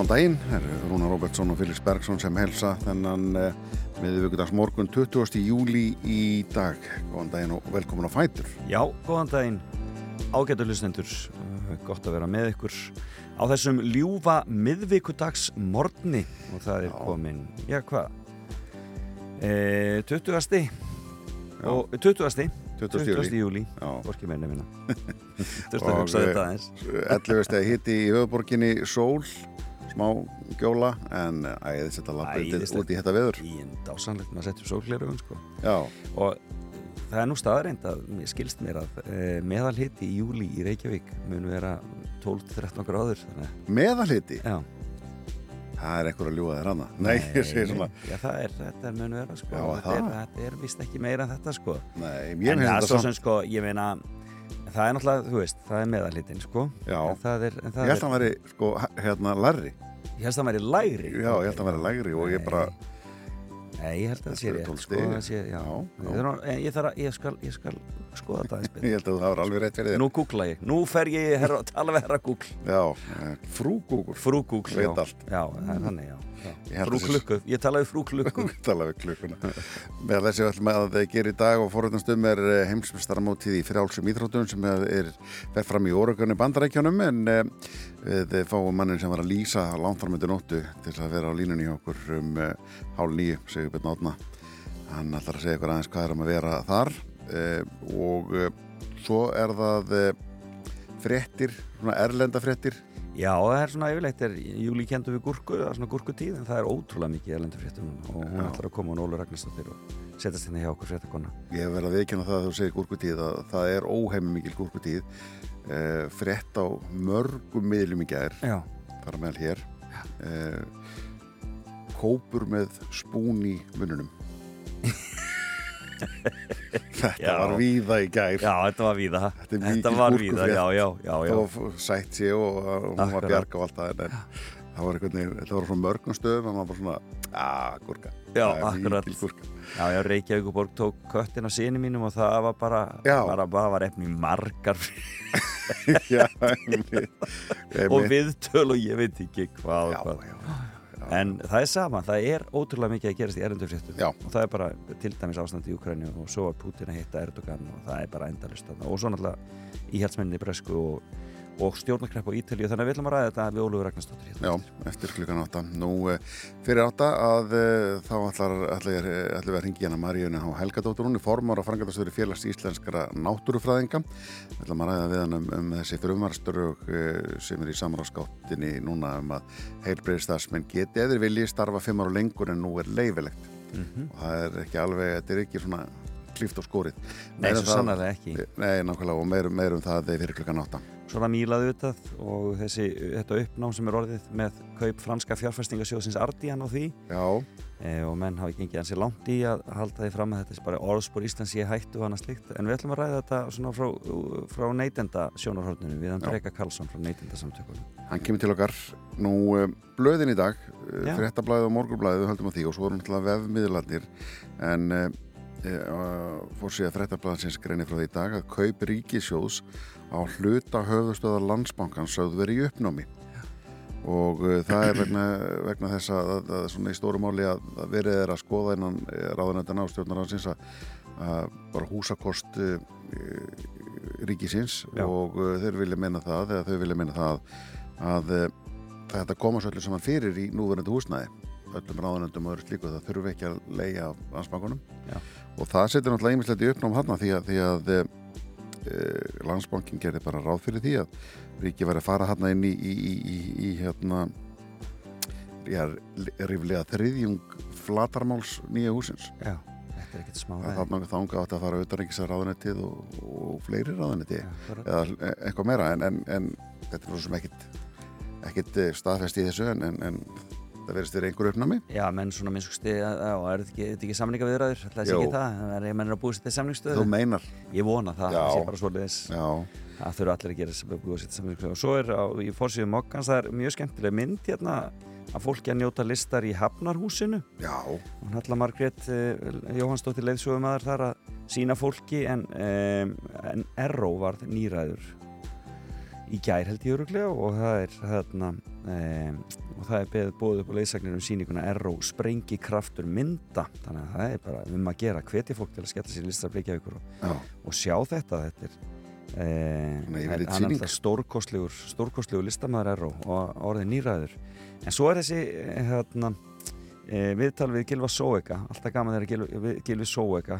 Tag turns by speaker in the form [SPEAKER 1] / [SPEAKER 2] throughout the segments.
[SPEAKER 1] Góðan daginn, það er Rúnar Robertsson og Félix Bergson sem helsa þennan uh, miðvíkudags morgun 20. júli í dag. Góðan daginn og velkomin á Fætur.
[SPEAKER 2] Já, góðan daginn, ágættu hlustendur, uh, gott að vera með ykkur á þessum ljúfa miðvíkudags morgni og það er komin, já hvað, e, 20. og 20.
[SPEAKER 1] 20.
[SPEAKER 2] 20. júli,
[SPEAKER 1] Já.
[SPEAKER 2] vorki meina minna. Þurftu
[SPEAKER 1] Og,
[SPEAKER 2] að hugsa
[SPEAKER 1] eh,
[SPEAKER 2] þetta aðeins.
[SPEAKER 1] 11 steg hitti í höfuborginni Sól, smá gjóla, en æðis þetta lappið út í þetta veður.
[SPEAKER 2] Í en dásanlegt, maður setjum sólglerugun sko. Og það er nú staðreind að skilst mér að e, meðalhiti í júli í Reykjavík mun vera 12-13 gráður.
[SPEAKER 1] Meðalhiti,
[SPEAKER 2] já.
[SPEAKER 1] það er einhver að ljúa þér hana. Nei, ég segir svona,
[SPEAKER 2] Já, það er, þetta er mun vera sko.
[SPEAKER 1] Já,
[SPEAKER 2] þetta, er, þetta er vist ekki meira en þetta sko.
[SPEAKER 1] nei, ég meina þetta
[SPEAKER 2] svo
[SPEAKER 1] samt.
[SPEAKER 2] sem sko, ég meina það er náttúrulega, þú veist, það er meðalhitin sko.
[SPEAKER 1] Já.
[SPEAKER 2] en það er, en það
[SPEAKER 1] Ég held að hann væri, sko, hérna, larri.
[SPEAKER 2] Ég held að það væri lægri.
[SPEAKER 1] Já, ég held að hann væri lægri og ég bara,
[SPEAKER 2] Nei, ég held að það sé rétt
[SPEAKER 1] 12
[SPEAKER 2] sko, það sé, já,
[SPEAKER 1] Já.
[SPEAKER 2] Ég, ég, að, ég, skal, ég skal skoða þetta aðeins
[SPEAKER 1] ég held að það var alveg rétt fyrir þér.
[SPEAKER 2] Nú googla ég, nú fer ég herra, tala við herra Google.
[SPEAKER 1] Já, eh, frú Google.
[SPEAKER 2] Frú Google, já, já, það þannig, já,
[SPEAKER 1] Ég
[SPEAKER 2] já. Frú Klukku, ég tala við frú Klukku.
[SPEAKER 1] Tala við klukkuna. Með þessi öll með að gera í dag og forröndastum er heimsmestaramótið í frjálsum íþróttum sem er fer fram í orögunni bandarækjunum en eh, við fáum mannin sem var að lýsa langtarmöndu nóttu til að vera á línunni hjá okkur um eh, hálf nýju, segur Björn Átna hann ætlar að segja ykkur aðeins hvað er um að vera þar eh, og eh, svo er það fréttir, svona erlenda fréttir
[SPEAKER 2] Já, það er svona yfirleitt, er, júli kendur við gúrku, það er svona gúrkutíð, en það er ótrúlega mikið erlendur fréttum og hún
[SPEAKER 1] Já.
[SPEAKER 2] ætlar að koma og Ólu Ragnarsdóttir og setjast hérna hjá okkur fréttakonna.
[SPEAKER 1] Ég verið að viðkjanna það að þú segir gúrkutíð að það er óheimi mikil gúrkutíð eh, frétt á mörgum miðlum í
[SPEAKER 2] Já,
[SPEAKER 1] þar meðal hér. Eh, kópur með spún í mununum Þetta
[SPEAKER 2] Já.
[SPEAKER 1] var víða í gær.
[SPEAKER 2] Já, þetta var víða.
[SPEAKER 1] Þetta mikil
[SPEAKER 2] var víða, já, já, já, já.
[SPEAKER 1] það var sætt sér og, og hún var bjarga og allt það en, það var einhvern veginn, þetta var svona mörgum stöðum en maður bara svona, að, gúrka
[SPEAKER 2] Já, akkurat. Já, já, Reykjavíkuborg tók köttin á síni mínum og það var bara, bara, bara var efni margar
[SPEAKER 1] Já, einmitt,
[SPEAKER 2] og viðtöl og ég veit ekki hvað,
[SPEAKER 1] já,
[SPEAKER 2] og hvað.
[SPEAKER 1] já, já.
[SPEAKER 2] En það er sama, það er ótrúlega mikið að gerast í erendufréttum og það er bara til dæmis ástand í Ukraínu og svo var Putin að hitta Erdogan og það er bara endalust og svo náttúrulega íhjaldsmenninni í Bresku og, og stjórnarkrepp á Ítalíu þannig að við ætlum að ræða þetta við Ólfur Ragnarsdóttir hérna.
[SPEAKER 1] Já, eftir klukkan átta. Nú, eh, fyrir átta að eh, þá ætlar, ætlar, ætlar við að ringi hérna Maríunni H. Helgadóttur, hún er formar og frangatastöður félags íslenskara náttúrufræðinga. Við ætlum að ræða við hann um, um þessi frumarsturug sem er í samráðskáttinni núna um að heilbreyðistasmenn geti eður vilji starfa fimm ára lengur en nú er leifilegt.
[SPEAKER 2] Mhm.
[SPEAKER 1] Og það er ekki alveg, þetta er ekki svona klíft og skórið.
[SPEAKER 2] Nei, svo
[SPEAKER 1] um það-
[SPEAKER 2] sannarlega ekki.
[SPEAKER 1] Nei, nákvæmlega og meirum meir um það fyrir klukkan átta.
[SPEAKER 2] Svona mílaði auðvitað og þessi, þetta uppnám sem er orðið með kaup franska fjárfæstingasjóðsins Ardian og því.
[SPEAKER 1] Já,
[SPEAKER 2] e, og menn hafi gengið hansi langt í að halda því fram að þetta er bara orðspor Íslands ég hættu og annað slíkt. En við ætlum að ræða þetta svona frá, frá neytenda sjónarhóttinu við hann
[SPEAKER 1] Já.
[SPEAKER 2] Dreka Karlsson frá neytenda samtökunum
[SPEAKER 1] Hann kemur til okkar nú um, blöðin í dag,
[SPEAKER 2] Já.
[SPEAKER 1] fréttablaðið og morgurblaðið, við höldum að því og svo erum náttúrulega vefmiðlarnir. En uh, fór síðan fréttablaðinsins greinir frá því í dag að kaup ríkisjóðs á hluta höfðustöðar landsbankans sögðu verið í uppnámi. Og uh, það er vegna, vegna þess að, að, að svona í stóru máli að, að verið er að skoða innan ráðanöndan ástjórnarhansins að, að bara húsakost uh, ríkisins
[SPEAKER 2] Já.
[SPEAKER 1] og þeir vilja menna það eða þau vilja menna það að uh, þetta koma svo öllu saman fyrir í núverandi húsnæði. Öllum ráðanöndum og öðru slíku það þurfi ekki að leia af landsbankunum og það setur náttúrulega einmislegt í uppnám hann því að, því að landsbankin gerði bara ráð fyrir því að ríki væri að fara hann inn í, í, í, í, í hérna já, ríflega þriðjung flatarmáls nýja húsins
[SPEAKER 2] Já, þetta er ekkert smá
[SPEAKER 1] að þarna þanga átti að fara auðvitað ekki sér ráðanettið og, og fleiri ráðanetti eða e- eitthvað meira en, en, en þetta er svo sem ekkit eh, staðfest í þessu en, en, en það verðist þér einhver uppnámi
[SPEAKER 2] Já, menn svona minnstusti, já, er þetta ekki, ekki samningaviðræður? Það er
[SPEAKER 1] Jú.
[SPEAKER 2] ekki það, það er menn er að búið sér til
[SPEAKER 1] þú
[SPEAKER 2] samningsstöðu.
[SPEAKER 1] meinar
[SPEAKER 2] Ég vona það, það sé bara
[SPEAKER 1] já,
[SPEAKER 2] Það þurfa allir að gera þess að búið sér til samningsstöðu. Og svo er á, í fórsíðu mokkans, það er mjög skemmtileg mynd hérna að fólki að njóta listar í Hafnarhúsinu.
[SPEAKER 1] já,
[SPEAKER 2] Hún Halla Margrét uh, Jóhannsdóttir leiðsögumæður þar að sína fólki en, um, en Erró var nýræður í gær held ég öruglega og það er þarna um, og það er beðið bóðið upp á leiðsagnir um síninguna Erró sprengi kraftur mynda. Þannig að það er bara um að gera hvetja fólk til að skella sér listar bleikja ykkur og, og sjá þetta. Þetta er Eh,
[SPEAKER 1] yfirleitt
[SPEAKER 2] hann er alltaf stórkostlegur stórkostlegur listamæður Erró og orðið nýræður. En svo er þessi eh, hérna, e, viðtal við Gilva Sóeka. Alltaf gaman þegar Gilvi, við- Gilvi Sóeka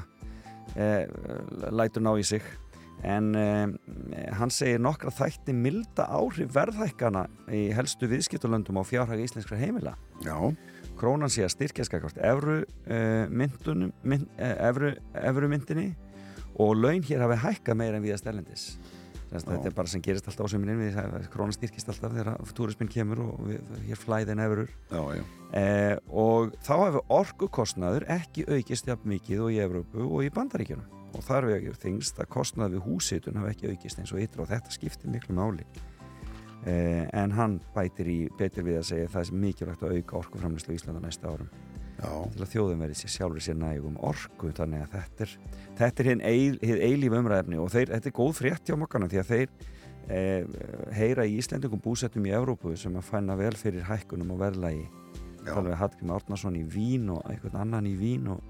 [SPEAKER 2] e, lætur ná í sig en e, hann segir nokkra þætti milda áhrif verðhækkana í helstu viðskiptulöndum á fjárhæg íslenskra heimila.
[SPEAKER 1] Já,
[SPEAKER 2] krónan sé að styrkja skakvart evru, uh, myndunum, mynd, uh, evru, evru myndinni og laun hér hafi hækkað meira en viðast erlendis. Þess,
[SPEAKER 1] Já.
[SPEAKER 2] þetta er bara sem gerist alltaf á sömurinn við krónan styrkist alltaf þegar túrisminn kemur og við, hér flæðin efurur
[SPEAKER 1] já, já,
[SPEAKER 2] eh, og þá hefur orkukostnaður ekki aukist jafn mikið og í Evrópu og í Bandaríkjunum og þar ekki þingst að kostnaður við húsitun hafi ekki aukist eins og ytra og þetta skiptir miklu máli. Eh, en hann bætir í betur við að segja að það er mikilvægt að auka orkuframlýslu í Íslanda næsta árum.
[SPEAKER 1] Já,
[SPEAKER 2] til að þjóðum verið sér sjálfur sér nægum orku þannig að þetta er, þetta er hinn eil, eilíf umræðefni og þeir, þetta er góð frétt hjá mokkanum því að þeir eh, heyra í Íslendingum búsettum í Evrópu sem að fæna vel fyrir hækkunum og verðlægi
[SPEAKER 1] já,
[SPEAKER 2] alveg Hallgrim Árnason í Vín og einhvern annan í Vín og,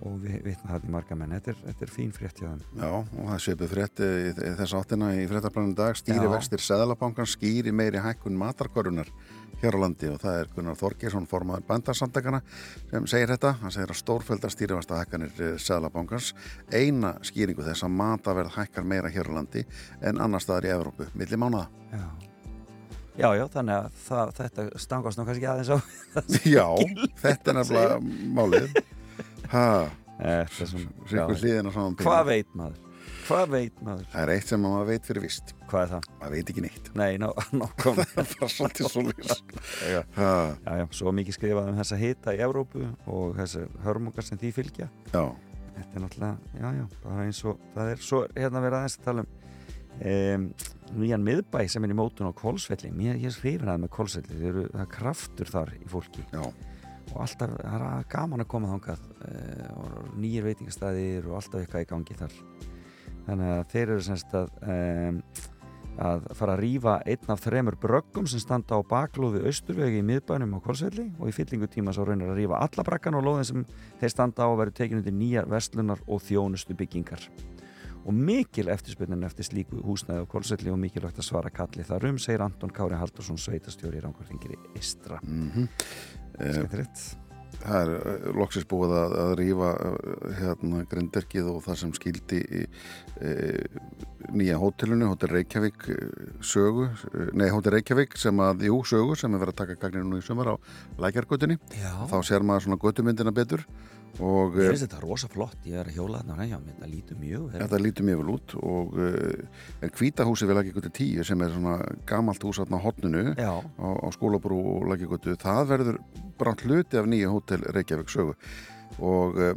[SPEAKER 2] og við vitna það í marga menn. Þetta er, þetta er fín frétt hjá þeim.
[SPEAKER 1] Já, og það svipið frétt í, í þess áttina í fréttaplanum dag. Stýri vextir Seðalabankan skýri meiri hækkun matarkorunar hér á landi. Og það er Gunnar Þorgesson formaður bandarsamtakana sem segir þetta, hann segir að stórfældar stýrivasta hækkanir Seðalabankans eina skýringu þess að mataverð hækkar meira hér á landi en annar staðar í Evrópu, milli mánuða
[SPEAKER 2] já. já, já, þannig að það, þetta stangast nú kannski aðeins á
[SPEAKER 1] Já, þetta er nefnilega málið
[SPEAKER 2] Hvað veit maður? Hvað veit maður?
[SPEAKER 1] Það er eitt sem maður veit fyrir vist
[SPEAKER 2] Hvað er það?
[SPEAKER 1] maður veit ekki neitt.
[SPEAKER 2] Nei, ná, nákvæm
[SPEAKER 1] það er svolítið svolítið
[SPEAKER 2] svo mikið skrifað um þessa hita í Evrópu og þessar hörmungar sem því fylgja.
[SPEAKER 1] Já,
[SPEAKER 2] Þetta er náttúrulega, já, já, bara eins og það er. Svo hérna verið aðeins að tala um um, nýjan miðbæ sem er í mótun á Kolsvelli. Mér er hrifin að með Kolsvelli. Það er kraftur þar í fólki.
[SPEAKER 1] Já,
[SPEAKER 2] og alltaf, það er gaman að koma þangað uh, og nýjir veitingastæðir og alltaf eitthvað í gangi þar. Þannig að þeir eru semst að um, að fara að rýfa einn af þremur bröggum sem standa á baklóði austurvegi í miðbænum á Kolsvelli og í fyllingu tíma svo raunir að rýfa alla brakkan og lóðin sem þeir standa á að vera tekin undir nýjar vestlunar og þjónustu byggingar og mikil eftirspunnin eftir slíku húsnæði á Kolsvelli og mikilvægt að svara kalli þar um segir Anton Kári Haldursson sveitastjóri í Rangvartingir í Istra
[SPEAKER 1] mm
[SPEAKER 2] Skemmtilegt.
[SPEAKER 1] Það er uh, loksins búið að, að rífa uh, hérna grinderkið og það sem skildi í, uh, nýja hótelinu, Hótel Reykjavík sögu, nei Hótel Reykjavík sem að, jú, sögu sem er verið að taka gagninu nú í sumar á lækjargötunni. Þá sér maður svona götumyndina betur og
[SPEAKER 2] Ég
[SPEAKER 1] uh,
[SPEAKER 2] finnst þetta rosa flott, ég er að hjóla þarna hjá mér, þetta lítur mjög vel.
[SPEAKER 1] Þetta lítur mjög vel út og uh, en kvítahúsi við Lækjagötu 10 sem er svona gamalt hús á hotninu
[SPEAKER 2] Já,
[SPEAKER 1] á, á skólabrú og Lækjagötu það verður bara hluti af nýja hótel Reykjavík sögu. Og uh,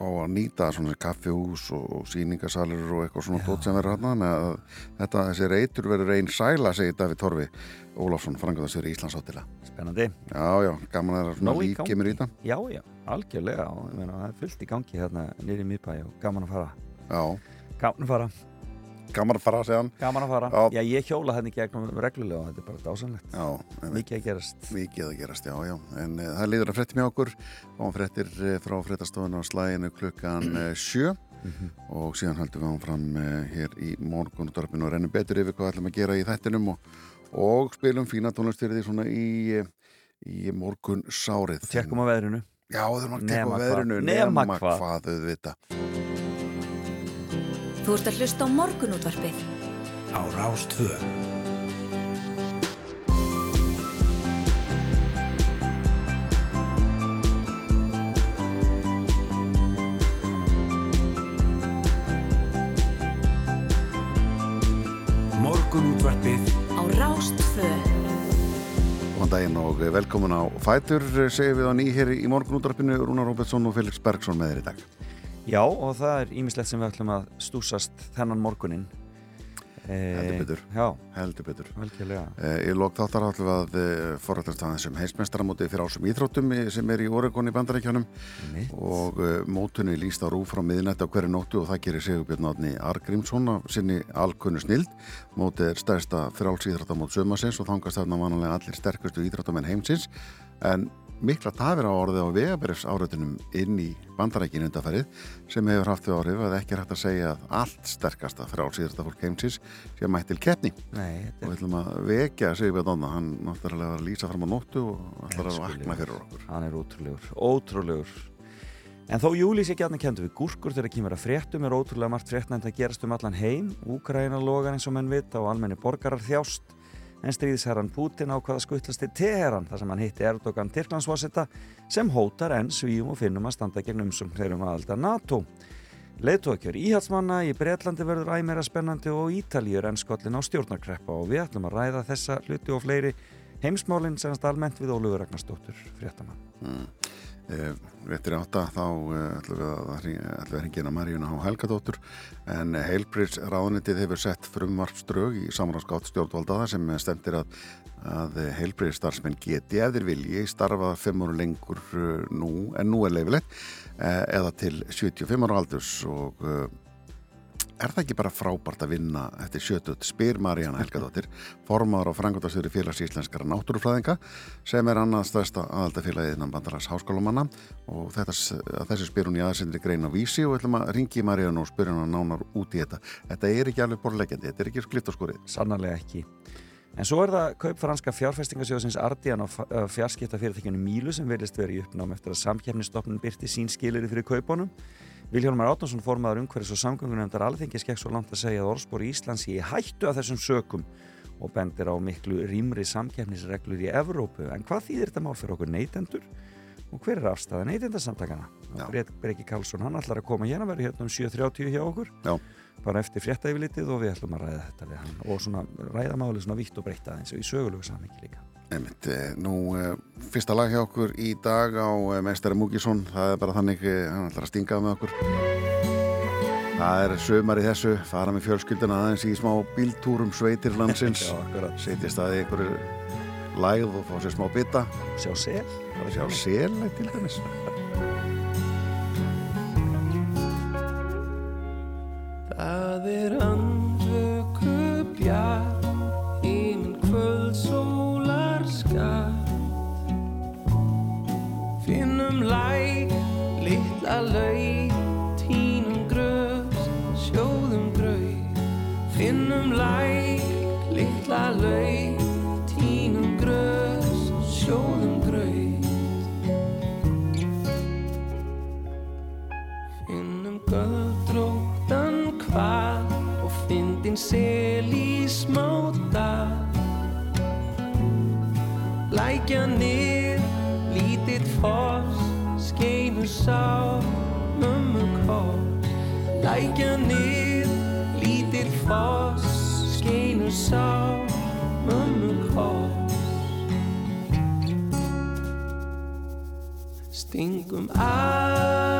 [SPEAKER 1] á að nýta svona kaffihús og, síningasalur og eitthvað svona tótt sem verður hérna að þetta, þessi reytur verður einn sæla segir David Torfi Ólafsson frangaðastur í Íslandshátila
[SPEAKER 2] spennandi.
[SPEAKER 1] Já, já, gaman er að svona
[SPEAKER 2] Nóg í
[SPEAKER 1] líf kemur í þetta
[SPEAKER 2] Já, já, algjörlega og það er fullt í gangi hérna nýri miðbæ og gaman að fara.
[SPEAKER 1] Já,
[SPEAKER 2] Gaman að fara,
[SPEAKER 1] gaman að fara hann
[SPEAKER 2] gaman að fara.
[SPEAKER 1] Já.
[SPEAKER 2] Já, ég hjóla hérna í gegnum reglulega og þetta er bara dásanlegt.
[SPEAKER 1] Já,
[SPEAKER 2] Mikið að gerast.
[SPEAKER 1] Mikið að gerast, já, já. En uh, það líður að frétti með okkur og fréttir uh, frá fréttastofun á slæginu klukkan uh, sjö og síðan höldum við hann fram uh, hér í morgunudorfinu og rennum betur yfir hvað ætlum að gera í þættinum og, og spilum fína tónlistyrði svona í, í morgun sárið.
[SPEAKER 2] Tjekkum á veðrinu.
[SPEAKER 1] Já, þau erum að tekka á veðrinu,
[SPEAKER 2] Nema hvað.
[SPEAKER 1] hvað þau vita.
[SPEAKER 3] Þú ert að hlusta á morgunútvarpið
[SPEAKER 4] á Rástvö Morgunútvarpið
[SPEAKER 1] daginn og velkomin á Fætur segir við á nýheri í morgunúttarpinu Rúnar Róbertsson og Felix Bergsson með þér í dag.
[SPEAKER 2] Já og það er ímislegt sem við ætlum að stúsast þennan morgunin
[SPEAKER 1] Heldur betur.
[SPEAKER 2] Já,
[SPEAKER 1] Heldur betur.
[SPEAKER 2] Velkjörlega
[SPEAKER 1] Ég lók þáttar átlum að forrættast að þessum heimsmeistaramóti fyrir ásum íþróttum sem er í Oregon í bandarækjanum og mótunni líst á rúf frá miðnætti á hverju nóttu og það gerir Sigurbjörn Átni Argrímsson af sinni alkunnu snild mótið er stærsta frálsýþróttamót sömasins og þangast þarna vanalega allir sterkustu íþróttamenn heimsins. En mikla tafir á orðið á vegaberifs áratunum inn í bandarækinu undarfærið sem hefur haft við árið að ekki hægt að segja að allt sterkasta frálsýðrasta fólk heimsins sé mætt til keppni.
[SPEAKER 2] Nei,
[SPEAKER 1] og við ætlum að vekja Sigbjörn Donna hann náttúrulega var að lýsa fram á nóttu og ætlar að vakna fyrir okkur.
[SPEAKER 2] Hann er ótrúlegur, ótrúlegur. En þó júli sé gætna kentu við gúrkur þegar kemur að fréttum er ótrúlega margt fréttnænt að gerast um allan heim. Úkraina logar eins og menn vita og almenni borgarar þjást en stríðisherran Putin ákvaða skuttlast til Teheran þar sem hann hitti Erdogan Tyrklandsvásetta sem hótar enn svíum og finnum að standa gegn umsum hrerum aðalda NATO. Leðtókjör íhalsmanna í Breitlandi verður æmera spennandi og Ítalíur enn skollin á stjórnarkreppa og við ætlum að ræða þessa hluti og fleiri heimsmálinn semst almennt við Ólfur Ragnarstóttur fréttamann.
[SPEAKER 1] Mm. Eh, réttir átta þá eh, ætlum við að að hengina Maríuna á Helgadóttur. En Heilbriðs ráðnitið hefur sett frumvarpströg í samráðskátt stjórnvaldaða sem stemtir að, að Heilbriðs starfsmenn geti eðir vilji starfa fimm ára lengur eh, nú en nú er leifilegt eða til 75 ára aldurs. Og Er það ekki bara frábært að vinna eftir sjötut spyr Maríana Helgadóttir formáður á frangotastjóri félags íslenskara náttúrufræðinga sem er annað stærsta aðaldafélagið innan bandaras háskólumanna og þetta, þessi spyr hún í aðsendri grein á vísi og ætlum að ringi Maríana og spyrja hann nánar út í þetta. Þetta er ekki alveg borlegjandi, þetta er ekki skrift og skorið
[SPEAKER 2] Sannarlega ekki. En svo er það kaup franska fjárfestingasjóðsins Ardian á fjarskipta fyrirtekjunum Mílu sem verðist verið í uppnám eftir að samkjæfnistofnun byrti sín skilir fyrir kaupunum Viljónumar Átnánsson formaður umhverfis og samgöngunemndar alþengi skekk svo langt að segja að orðspor í Íslands í hættu að þessum sökum og bendir á miklu rýmri samkefnisreglur í Evrópu. En hvað þýðir þetta mál fyrir okkur neytendur? Og hver er afstæða neytendarsamtakana? Breki Karlsson, hann ætlar að koma hérna, verður hérna um 7.30 hjá okkur.
[SPEAKER 1] Já.
[SPEAKER 2] Bara eftir fréttæfilitið og við ætlum að ræða þetta við hann og svona ræða máli svona vitt og breyta eins og í sögulegu samhengi líka.
[SPEAKER 1] Einmitt, eh, nú, eh, fyrsta lag hjá okkur í dag á eh, Meistari Múkisson, það er bara þannig, hann ætlar að stinga með okkur. Það er sömar í þessu, fara með fjölskylduna aðeins í smá bíltúrum sveitir landsins, setja staði einhverju læð og fá sér smá bita.
[SPEAKER 2] Sjá sel.
[SPEAKER 1] Sjá sel, til dæmis.
[SPEAKER 5] Það er andvöku bjart Finnum læk, litla lau, tínum grös, sjóðum grau. Finnum læk, litla lau, tínum grös, sjóðum grau. Finnum göðdróttan hvað og fyndin sel í smáta. Lækja niður lítill foss skeinu sá mömmu koss. Lækja nið lítill foss skeinu sá mömmu koss. Stingum að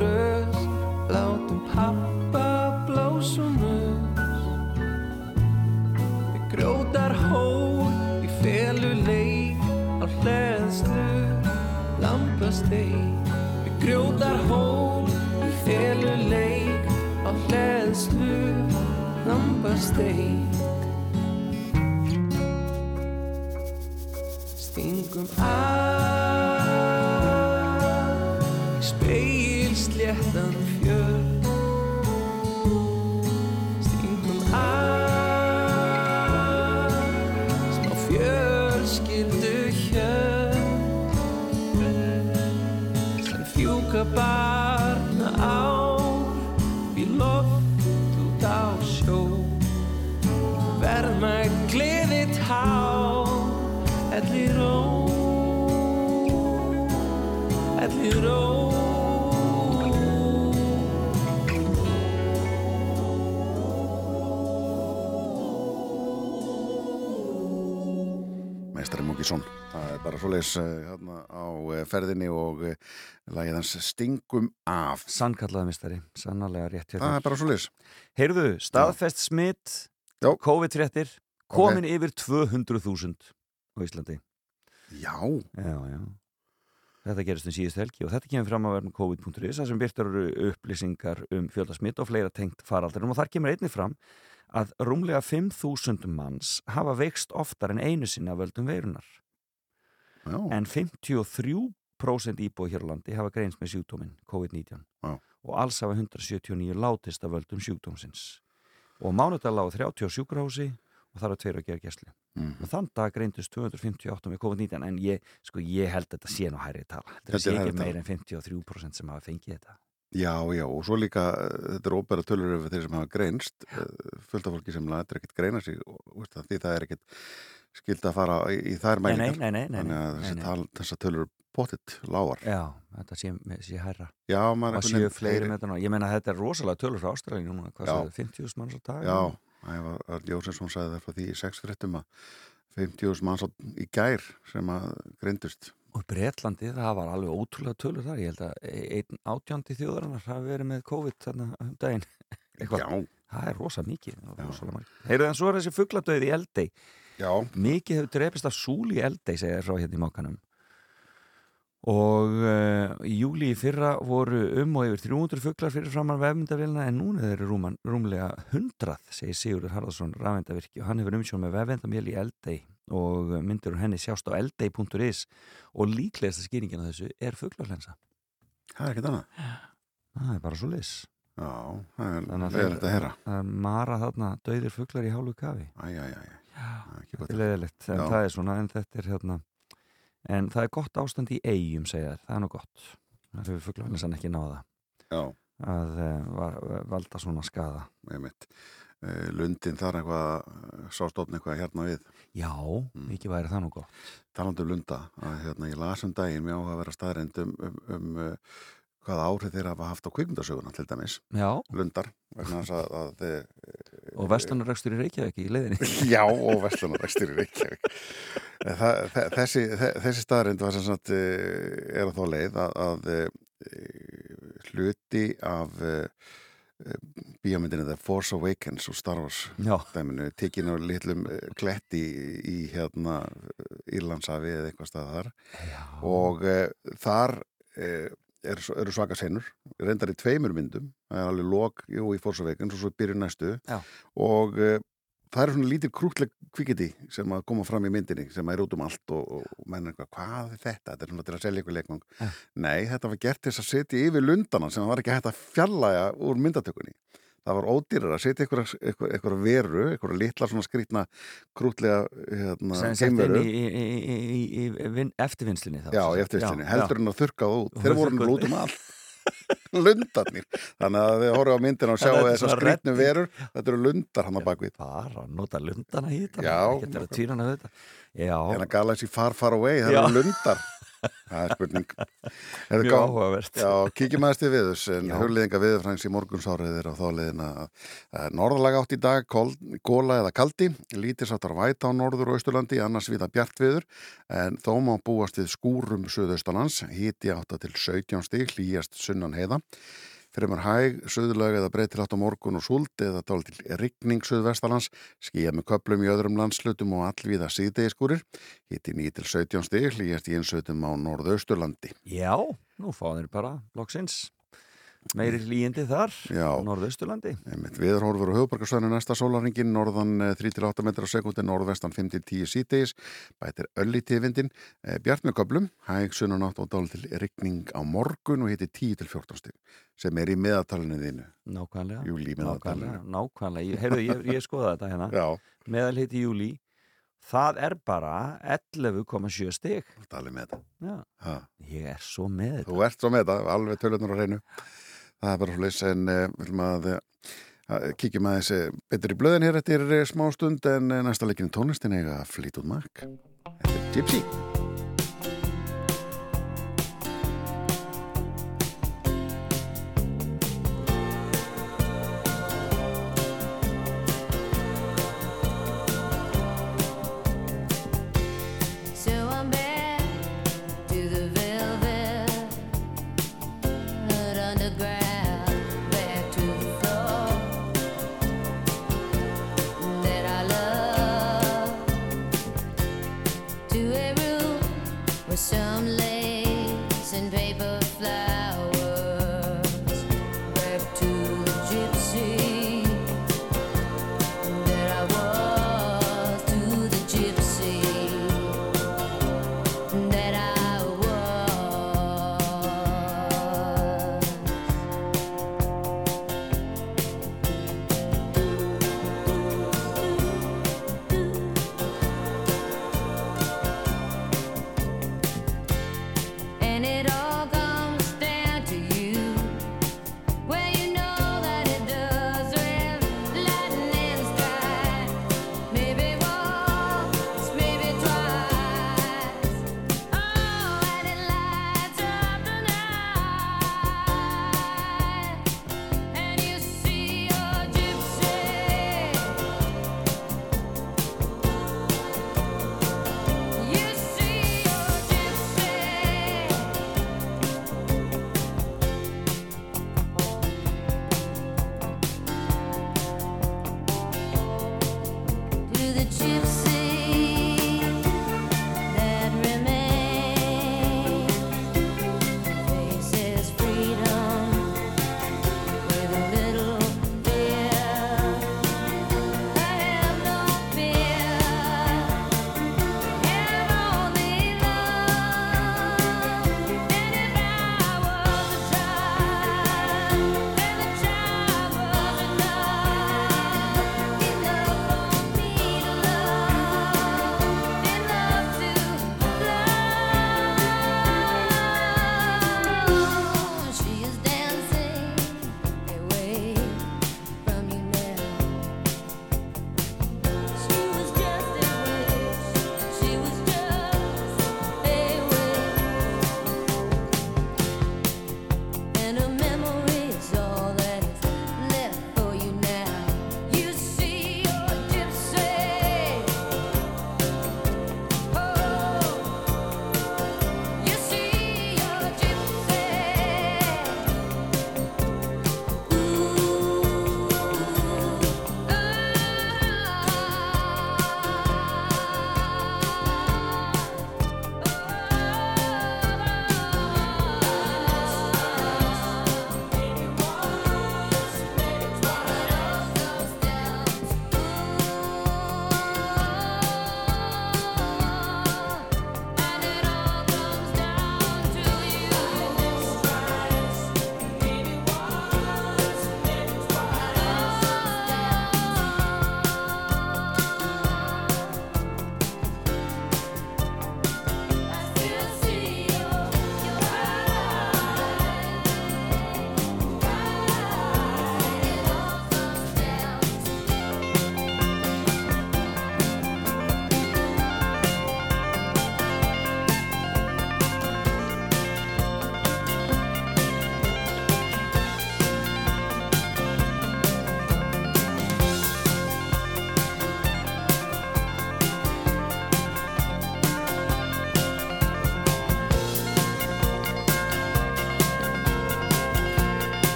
[SPEAKER 5] fjallagrös látum pappa blásunus við grjótar hól í felu leik á hleðslu lampasteik við grjótar hól í felu leik á hleðslu lampasteik stingum að
[SPEAKER 1] svoleiðis uh, hérna á uh, ferðinni og uh, lagið hans Stingum af.
[SPEAKER 2] Sannkallaða mistari, sannarlega rétt hjá
[SPEAKER 1] Það er bara svoleiðis.
[SPEAKER 2] Heyrðu, staðfest smitt,
[SPEAKER 1] Já.
[SPEAKER 2] COVID-fréttir, komin yfir 200.000 á Íslandi.
[SPEAKER 1] Já,
[SPEAKER 2] Já, já. Þetta gerist um síðust helgi og þetta kemur fram á verðum COVID.is þar sem byrtar eru upplýsingar um fjöldasmitt og fleira tengt faraldarum og þar kemur einnig fram að rúmlega 5.000 manns hafa veikst oftar en einu sinni af völdum veirunar
[SPEAKER 1] já,
[SPEAKER 2] en 53% íbúi hér á landi hafa greins með sjúkdóminn COVID-19
[SPEAKER 1] Já.
[SPEAKER 2] og alls hafa 179 látist af völdum sjúkdómsins. Og mánudag lág 30 á sjúkrahúsi og þar var tveir að gera gæslu.
[SPEAKER 1] Mm.
[SPEAKER 2] og þann dag greindust 258 með COVID-19 en ég, sko, ég held að þetta sé nú hærri tala. Þetta
[SPEAKER 1] Þetta
[SPEAKER 2] sé
[SPEAKER 1] er
[SPEAKER 2] ekki meir en 53% sem hafa fengið þetta.
[SPEAKER 1] Já, já og svo líka uh, þetta er óbæra tölur yfir þeir sem hafa greinst uh, fullt af fólki sem lætur ekkert greina sig og, veist, því það er ekkert skild að fara í, í þær
[SPEAKER 2] nei, nei,
[SPEAKER 1] mælingar.
[SPEAKER 2] nei, nei, nei,
[SPEAKER 1] þannig að þessi þessar tölur eru pottitt lágar.
[SPEAKER 2] Já, þetta sé, sé hærra.
[SPEAKER 1] Já, maður
[SPEAKER 2] og
[SPEAKER 1] einhvern veginn
[SPEAKER 2] ég menna að þetta er rosalega tölur frá Ástralíu núna hvað sagði, 50.000 manns á dag?
[SPEAKER 1] Já, Arn Jósensson sagði það frá því í sex fréttum að 50.000 manns á- í gær sem að greindust.
[SPEAKER 2] Og Breitlandi, það var alveg ótrúlega tölur þar. Ég held að einn átjándi þjóðarinnar hafi verið með COVID þarna um daginn. Eitthvað.
[SPEAKER 1] Já,
[SPEAKER 2] það er mikið er rosalega margir. Heyrðu en svo er þessi fuggladauði í eldei
[SPEAKER 1] já,
[SPEAKER 2] mikið hefur drepist af súli í eldei segja þér frá hérna í mákanum og uh, í júli í fyrra voru um og yfir 300 fugglar fyrir framann vefmyndavilna en núna er þeir rúman, rúmlega 100 segir Sigurður Harðarsson rafendavirki og hann hefur umsjón með vefvendamél í eldei og myndir úr henni sjást á eldei.is og líklegasta skýringin af þessu er fugglarlensa
[SPEAKER 1] það er ekkert annað.
[SPEAKER 2] Það er bara svo leis
[SPEAKER 1] Já, það er
[SPEAKER 2] að
[SPEAKER 1] leðilegt að
[SPEAKER 2] er mara þarna döðir fugglar í hálfu kafi.
[SPEAKER 1] Æ, er ekki
[SPEAKER 2] Þetta er leiðilegt, en
[SPEAKER 1] Já.
[SPEAKER 2] það er svona, en þetta er hérna en það er gott ástand í eigum segja þær, það er nú gott. Það hefur fugglafinnisann ekki náða
[SPEAKER 1] Já,
[SPEAKER 2] að uh, var, valda svona skada
[SPEAKER 1] einmitt. Eh, Lundin þar eitthvað sástótt eitthvað hérna við.
[SPEAKER 2] Já, mikið væri það nú gott.
[SPEAKER 1] Talandi um Lunda að hérna ég las um daginn mjög á að vera staðreind um, um, um hvaða áhrif þeir hafa haft á kvikmyndasöguna til dæmis,
[SPEAKER 2] Já,
[SPEAKER 1] Lundar að, að þeir
[SPEAKER 2] og vestlunarrekstur í Reykjavík í leiðinni
[SPEAKER 1] Já, og Vestlunarækstur í Reykjavík. Þa, þe- þessi, þe- þessi staðarind var sem sagt, eh, er þá leið að, að eh, hluti af bíómyndinu The Force Awakens og Star Wars tekinu litlum eh, kletti í, í hérna Írlandsafi eða eitthvað stað þar
[SPEAKER 2] já.
[SPEAKER 1] og þar er, eru svaka senur reyndar í tveimur myndum það er alveg lok, jú, í Awakens og svo byrju næstu
[SPEAKER 2] Já.
[SPEAKER 1] og uh, það eru svona lítið krútleg kvikiti sem að koma fram í myndinni sem er út um allt og, og, og menn eitthvað, hvað er þetta? Þetta er svona til að selja ykkur leikmang. Nei, þetta var gert til að setja yfir lundana sem var ekki hægt að fjallaja úr myndatökunni Það var ódýrar að setja ykkur veru, ykkur litla svona skrýtna krútlega hérna, geimveru.
[SPEAKER 2] í, í, í, í, í, í vin, eftirvinnslinni þá
[SPEAKER 1] Já, í
[SPEAKER 2] sagt.
[SPEAKER 1] eftirvistinni,
[SPEAKER 2] Já,
[SPEAKER 1] heldur en að þurrka það út. Þeir voru nú
[SPEAKER 2] út.
[SPEAKER 1] út um allt. Lundarnir, þannig að þið horfum á myndina og sjáu
[SPEAKER 2] Þannig að þetta er
[SPEAKER 1] þessar
[SPEAKER 2] reddi.
[SPEAKER 1] verur. Þetta eru lundar hann á bakvið
[SPEAKER 2] Bara að nota lundana í þetta.
[SPEAKER 1] Já.
[SPEAKER 2] Getur að týra hana við þetta. Já,
[SPEAKER 1] en að Galaxy Far Far Away, það eru lundar það er spurning.
[SPEAKER 2] Mjög
[SPEAKER 1] gá-
[SPEAKER 2] áhugavert.
[SPEAKER 1] Já, kíkjum aðeins til viðus en
[SPEAKER 2] Já.
[SPEAKER 1] hugleðinga viðurfræns í morgunsárið er á þáliðina norðalega átt í dag, kol, góla eða kaldi. Lítisáttar væta á norður og austurlandi annars viða bjart viður en þó má búast við skúrum suðaustalands híti átta til 17 stig hlýjast sunnan heiða Fremur hæg, söðulega eða breytir átt á morgun og súld eða dál til rigning söðvestalands, skýja með köplum í öðrum landslutum og allvíða síðdegiskúrir. Hitti 9 til 17 stig, hlýjast í einsveitum á norðausturlandi.
[SPEAKER 2] Já, nú fá þeir bara loksins meiri hlýjindi þar norðausturlandi.
[SPEAKER 1] Einmitt viðurhorfur og höfubarkasvæðinu næsta sólaringin, norðan eh, 3-8 metrar á sekundi, norðvestan 5-10 síðdegis, bætir ölli tífindin, bjart með köplum, hæg sunnanátt og dál til rigning á morgun og hitti 10 til 14 stig, sem er í meðatalinu þínu.
[SPEAKER 2] Nákvæmlega.
[SPEAKER 1] Júlí
[SPEAKER 2] Nákvæmlega, nákvæmlega. Ég, heyrðu, ég, ég skoða þetta hérna.
[SPEAKER 1] Já,
[SPEAKER 2] Meðalhiti í júli, það er bara 11,7 stig.
[SPEAKER 1] talið með þetta.
[SPEAKER 2] Já,
[SPEAKER 1] Ha.
[SPEAKER 2] ég er svo með þetta.
[SPEAKER 1] Þú ert svo með þetta, alveg tölunar á hreinu. Það er bara svolítið, en uh, við viljum að uh, kíkjum aðeins uh, betur í blöðin hér eftir smá stund en næsta leikinu tónlistin eiga Fleetwood Mac. Þetta er Gypsy.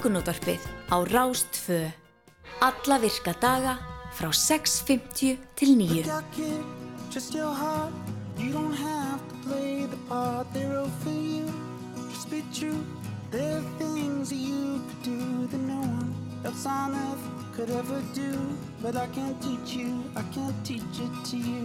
[SPEAKER 3] Morgunútvarpið á Rástfö. Alla virka daga frá 6.50 til 9.
[SPEAKER 6] Look out, kid, just your heart. You don't have to play the part they're all for you. Just be true. There are things you could do that no one else on earth could ever do. But I can't teach you, I can't teach it to you.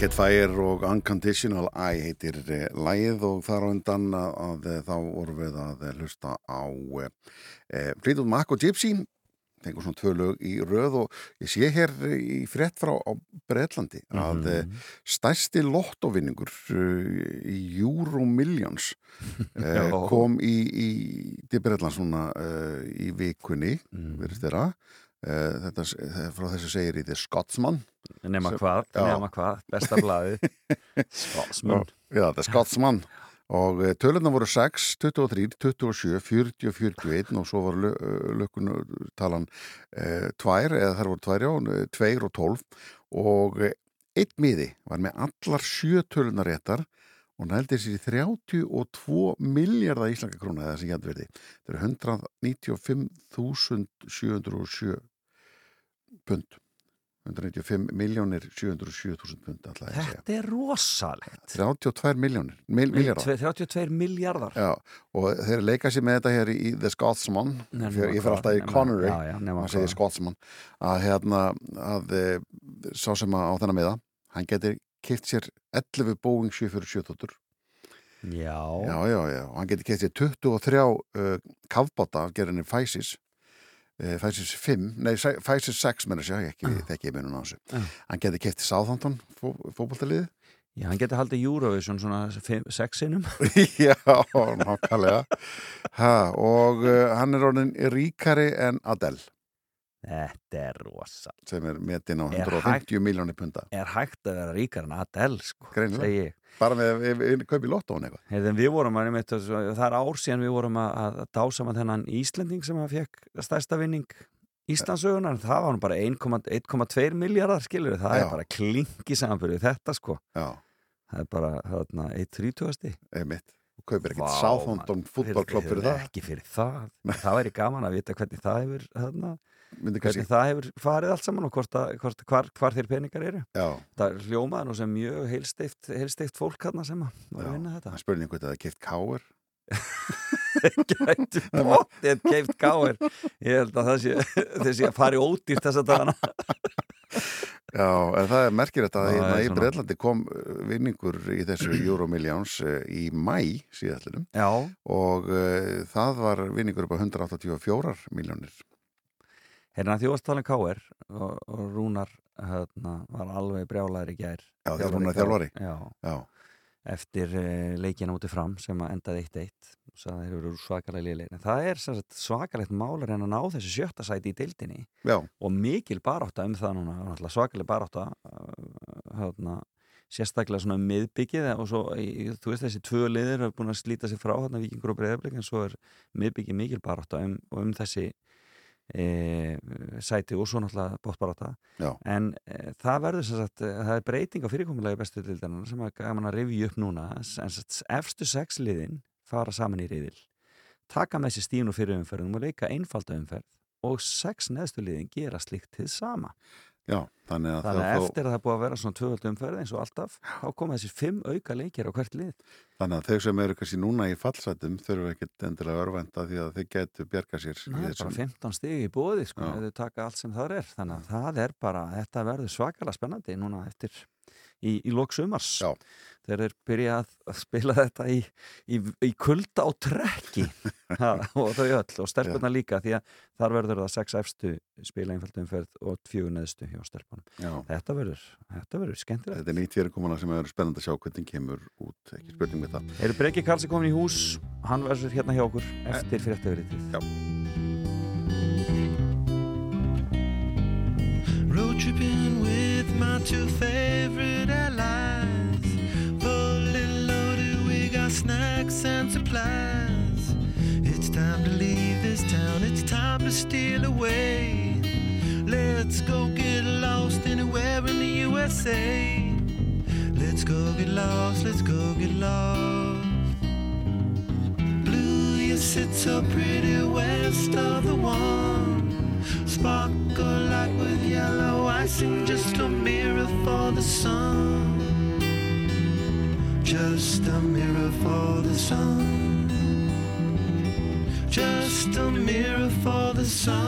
[SPEAKER 1] Arcade Fire og Unconditional I heitir eh, lagið og þar á undan að, að eh, þá vorum við að eh, hlusta á eh, Fleetwood Mac og Gypsy fengur svona tvö lög í röð og ég sé hér í frétt frá Breitlandi að mm stærsti lottovinningur í Euro Millions
[SPEAKER 2] Já.
[SPEAKER 1] kom í, í til Breitland svona uh, í vikunni mm. verið þeirra þetta s- frá þessu segir í The Scotsman.
[SPEAKER 2] Nema hvað, nema hvað, besta blaði Scotsman.
[SPEAKER 1] Já, er Scotsman. Og uh, tölurna voru 6, 23, 27, 40 og 41 og svo var lökkun talan uh, tvær, eða þar voru tvær já, eh, tveir og 12 og einn miði var með allar sjö tölunar réttar og heldur sér í 32 miljardar íslenska króna eða sem gæti verði. Það eru 195.707 pund. 195 miljónir 707.000 pund.
[SPEAKER 2] Þetta er rosalegt
[SPEAKER 1] 32 miljónir, mil, miljardar.
[SPEAKER 2] Tve- 32 miljardar
[SPEAKER 1] Já, og þeir leika sér með þetta hér í The Scotsman ég fyrir alltaf í Connery hann segir. Scotsman að hérna að e, sá sem að á þennan miða hann getur kipt sér 11 Boeing 747 þóttur
[SPEAKER 2] Já,
[SPEAKER 1] já, já, já, og hann getur kipt sér 23 uh, kafbáta af gerinni Fæsis uh, Fæsis 5, nei Fæsis 6 menn að segja, ekki við þekki ég munum á þessu.
[SPEAKER 2] Já.
[SPEAKER 1] hann getur kipt Southampton fó, fótboltaliði
[SPEAKER 2] Já, hann getur haldið Eurovision svona fimm- sex sinnum.
[SPEAKER 1] Já, nákvæmlega. Ha, og uh, hann er orðin ríkari en Adele.
[SPEAKER 2] Þetta er rosal
[SPEAKER 1] sem er metin á
[SPEAKER 2] Er
[SPEAKER 1] 150 miljónir punda.
[SPEAKER 2] Er hægt að vera ríkar en Adele sko,
[SPEAKER 1] Greinilega. Bara með að við, við kaupi lottóin eitthvað.
[SPEAKER 2] Við vorum að, einmitt, það er ár síðan við vorum að, að dása með þennan Íslending sem að fekk stærsta vinning Íslandsögunar, það var bara 1,2 1,2 miljardar skilur það
[SPEAKER 1] Já.
[SPEAKER 2] er bara klingi samanbyrðu þetta sko.
[SPEAKER 1] Já,
[SPEAKER 2] það er bara þarna 1,30
[SPEAKER 1] einmitt. Og kaupir ekkert Southampton fútballklopp fyrir það.
[SPEAKER 2] ekki fyrir það, það væri gaman að vita hvernig það hefur
[SPEAKER 1] kannski,
[SPEAKER 2] hvernig það hefur farið allt saman og hvort að, hvort, hvar, hvar þeir peningar eru.
[SPEAKER 1] Já,
[SPEAKER 2] það hljómaði nú sem mjög heilsteift, heilsteift fólk hann sem að var að vinna þetta.
[SPEAKER 1] Það spurning hvort það er kipt káir.
[SPEAKER 2] Gæti bóttið keift gáir ég held að það sé þessi að fari ódýrt þess að dana
[SPEAKER 1] Já, en það er merkilegt að
[SPEAKER 2] Já,
[SPEAKER 1] hérna
[SPEAKER 2] það er
[SPEAKER 1] í. Breitlandi kom uh, vinningur í þessu Euromillions uh, í mæ síðallinum
[SPEAKER 2] já,
[SPEAKER 1] og uh, það var vinningur upp á 184 miljónir
[SPEAKER 2] hérna þjóðastalinn Káir og, og Rúnar hérna, var alveg brjálæður í gær.
[SPEAKER 1] Já, hún er þjálfari.
[SPEAKER 2] já,
[SPEAKER 1] Já,
[SPEAKER 2] eftir uh, leikina úti fram sem að endaði 1-1 og sagði að þeir eru svakalega liðlegin en það er svakalegt málar en að ná þessu sjötta sæti í deildinni.
[SPEAKER 1] Já,
[SPEAKER 2] og mikil barátta um það núna svakalega barátta uh, hérna, sérstaklega svona um miðbyggið og svo, í, þú veist þessi tvö liðir hafa búin að slíta sig frá hérna vikingur og breyðarblik en svo er miðbyggið mikil barátta um, um þessi e, sæti og svo náttúrulega bóttbarátta
[SPEAKER 1] já,
[SPEAKER 2] en e, það verður sem sagt, e, það er breyting á fyrirkomulegi bestu dildarnar sem að gaman að rifja upp núna. En sagt, efstu sex liðin fara saman í riðil taka með sér stíðun og fyrir umferðum og leika einfalda umferð og sex neðstu liðin gera slíkt til sama
[SPEAKER 1] já Þannig að,
[SPEAKER 2] þannig að eftir að það búið að vera svona tvöfald umferð eins og alltaf, þá koma þessir fimm auka leikir á hvert lið.
[SPEAKER 1] Þannig að þau sem eru kannski núna í fallsætum þurfa ekkert endilega örvenda því að þau getur bjarga sér
[SPEAKER 2] það er bara
[SPEAKER 1] þessum
[SPEAKER 2] 15 stig í bóði sko, þau taka allt sem það er. Þannig að það er bara, þetta verður svakalega spennandi núna eftir í, í lok sumars.
[SPEAKER 1] Já.
[SPEAKER 2] þegar þeir byrja að, að spila þetta í, í, í kulda og trekki. Ha, og þau öll og stelpuna líka því að þar verður það sex efstu spila einfaldum umferð og fjögur neðstu hjá stelpunum.
[SPEAKER 1] Já,
[SPEAKER 2] þetta verður, þetta verður skemmtilegt.
[SPEAKER 1] Þetta er nýtt fyrirkomuna sem er spennandi að sjá hvernig kemur út, ekki spurning með það.
[SPEAKER 2] Eru Breki Karlsson komin í hús. Hann verður hérna hjá okkur eftir fréttaverið
[SPEAKER 1] Já.
[SPEAKER 7] Road tripping my two favorite allies. Fully loaded, we got snacks and supplies. It's time to leave this town, it's time to steal away. Let's go get lost anywhere in the USA. Let's go get lost, let's go get lost. Blue, you sit so pretty west of the one. Sparkle like with yellow icing, just a mirror for the sun. Just a mirror for the sun. Just a mirror for the sun.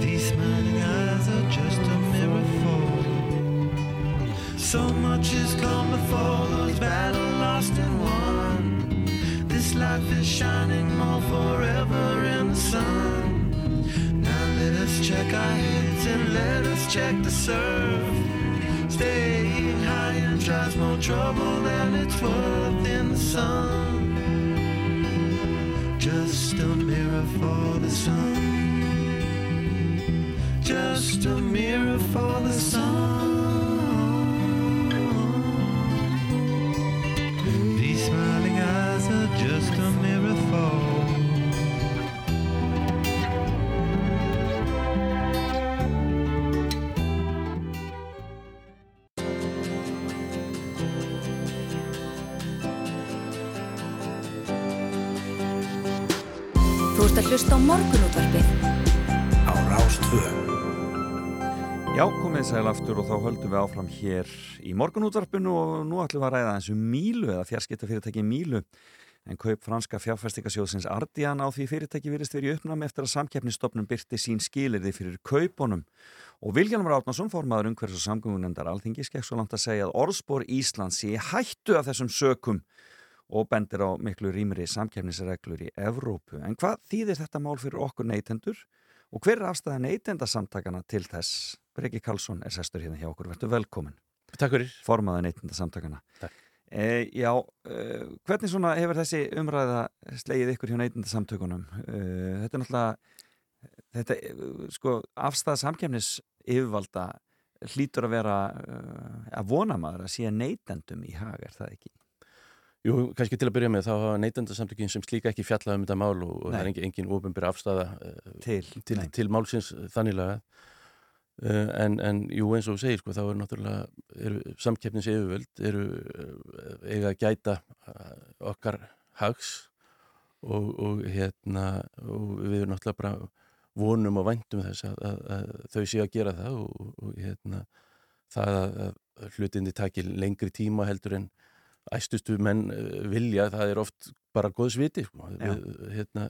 [SPEAKER 7] These smiling eyes are just a mirror for. So much has come before those battles lost and won. This life is shining more forever in the sun. Now let us check our heads and let us check the surf. Staying high and tries more trouble than it's worth in the sun. Just a mirror for the sun. Just a mirror for the sun.
[SPEAKER 3] Á morgunútvarpið.
[SPEAKER 4] Á Rástvö.
[SPEAKER 2] Já, komið sæl aftur og þá höldum við áfram hér í morgunútvarpinu og nú ætlum við að ræða eins um Mílu eða fjarskiptafyrirtæki Mílu. En kaup franska fjárfæstikasjóðsins Ardian á því fyrirtæki virðist verið í uppnám eftir að samkeppnistofnum byrti sín skilirði fyrir kaupunum. Og Viljanumar Átnason formaður umhverfs og samgöngunendar alþingi skekk svo langt að segja að orðspor Íslands sé hættu af þessum sökum og bendir á miklu rýmri samkeppnisreglur í Evrópu. En hvað þýðir þetta mál fyrir okkur neytendur og hver er afstæða neytendasamtakana til þess? Breki Karlsson er sestur hérna hjá okkur, verður velkomin
[SPEAKER 8] Takk fyrir.
[SPEAKER 2] formaða neytendasamtakana.
[SPEAKER 8] Takk.
[SPEAKER 2] E, já, e, hvernig svona hefur þessi umræða slegið ykkur hjá neytendasamtökunum? E, þetta er náttúrulega, þetta, e, sko, afstæða samkefnis yfirvalda hlýtur að vera e, að vona maður að sé neytendum í hag, er það ekki?
[SPEAKER 8] Jú, kannski til að byrja með þá hafa neytendasamtökin sem slíka ekki fjallað um þetta mál og, og það er
[SPEAKER 2] Nei.
[SPEAKER 8] engin, engin ofinbyrja afstæða uh,
[SPEAKER 2] Til,
[SPEAKER 8] til,
[SPEAKER 2] nei.
[SPEAKER 8] til málsins þannilega uh, en, en jú eins og þú segir sko þá er náttúrulega eru, samkeppnis yfirvöld eru uh, eiga að gæta okkar hags og, og hérna og við erum náttúrulega bara vonum og væntum þess að, að, að þau séu að gera það og, og hérna það að, hlutindi taki lengri tíma heldur en æstustu menn eh, vilja, það er oft bara góðs viti sko. Hérna,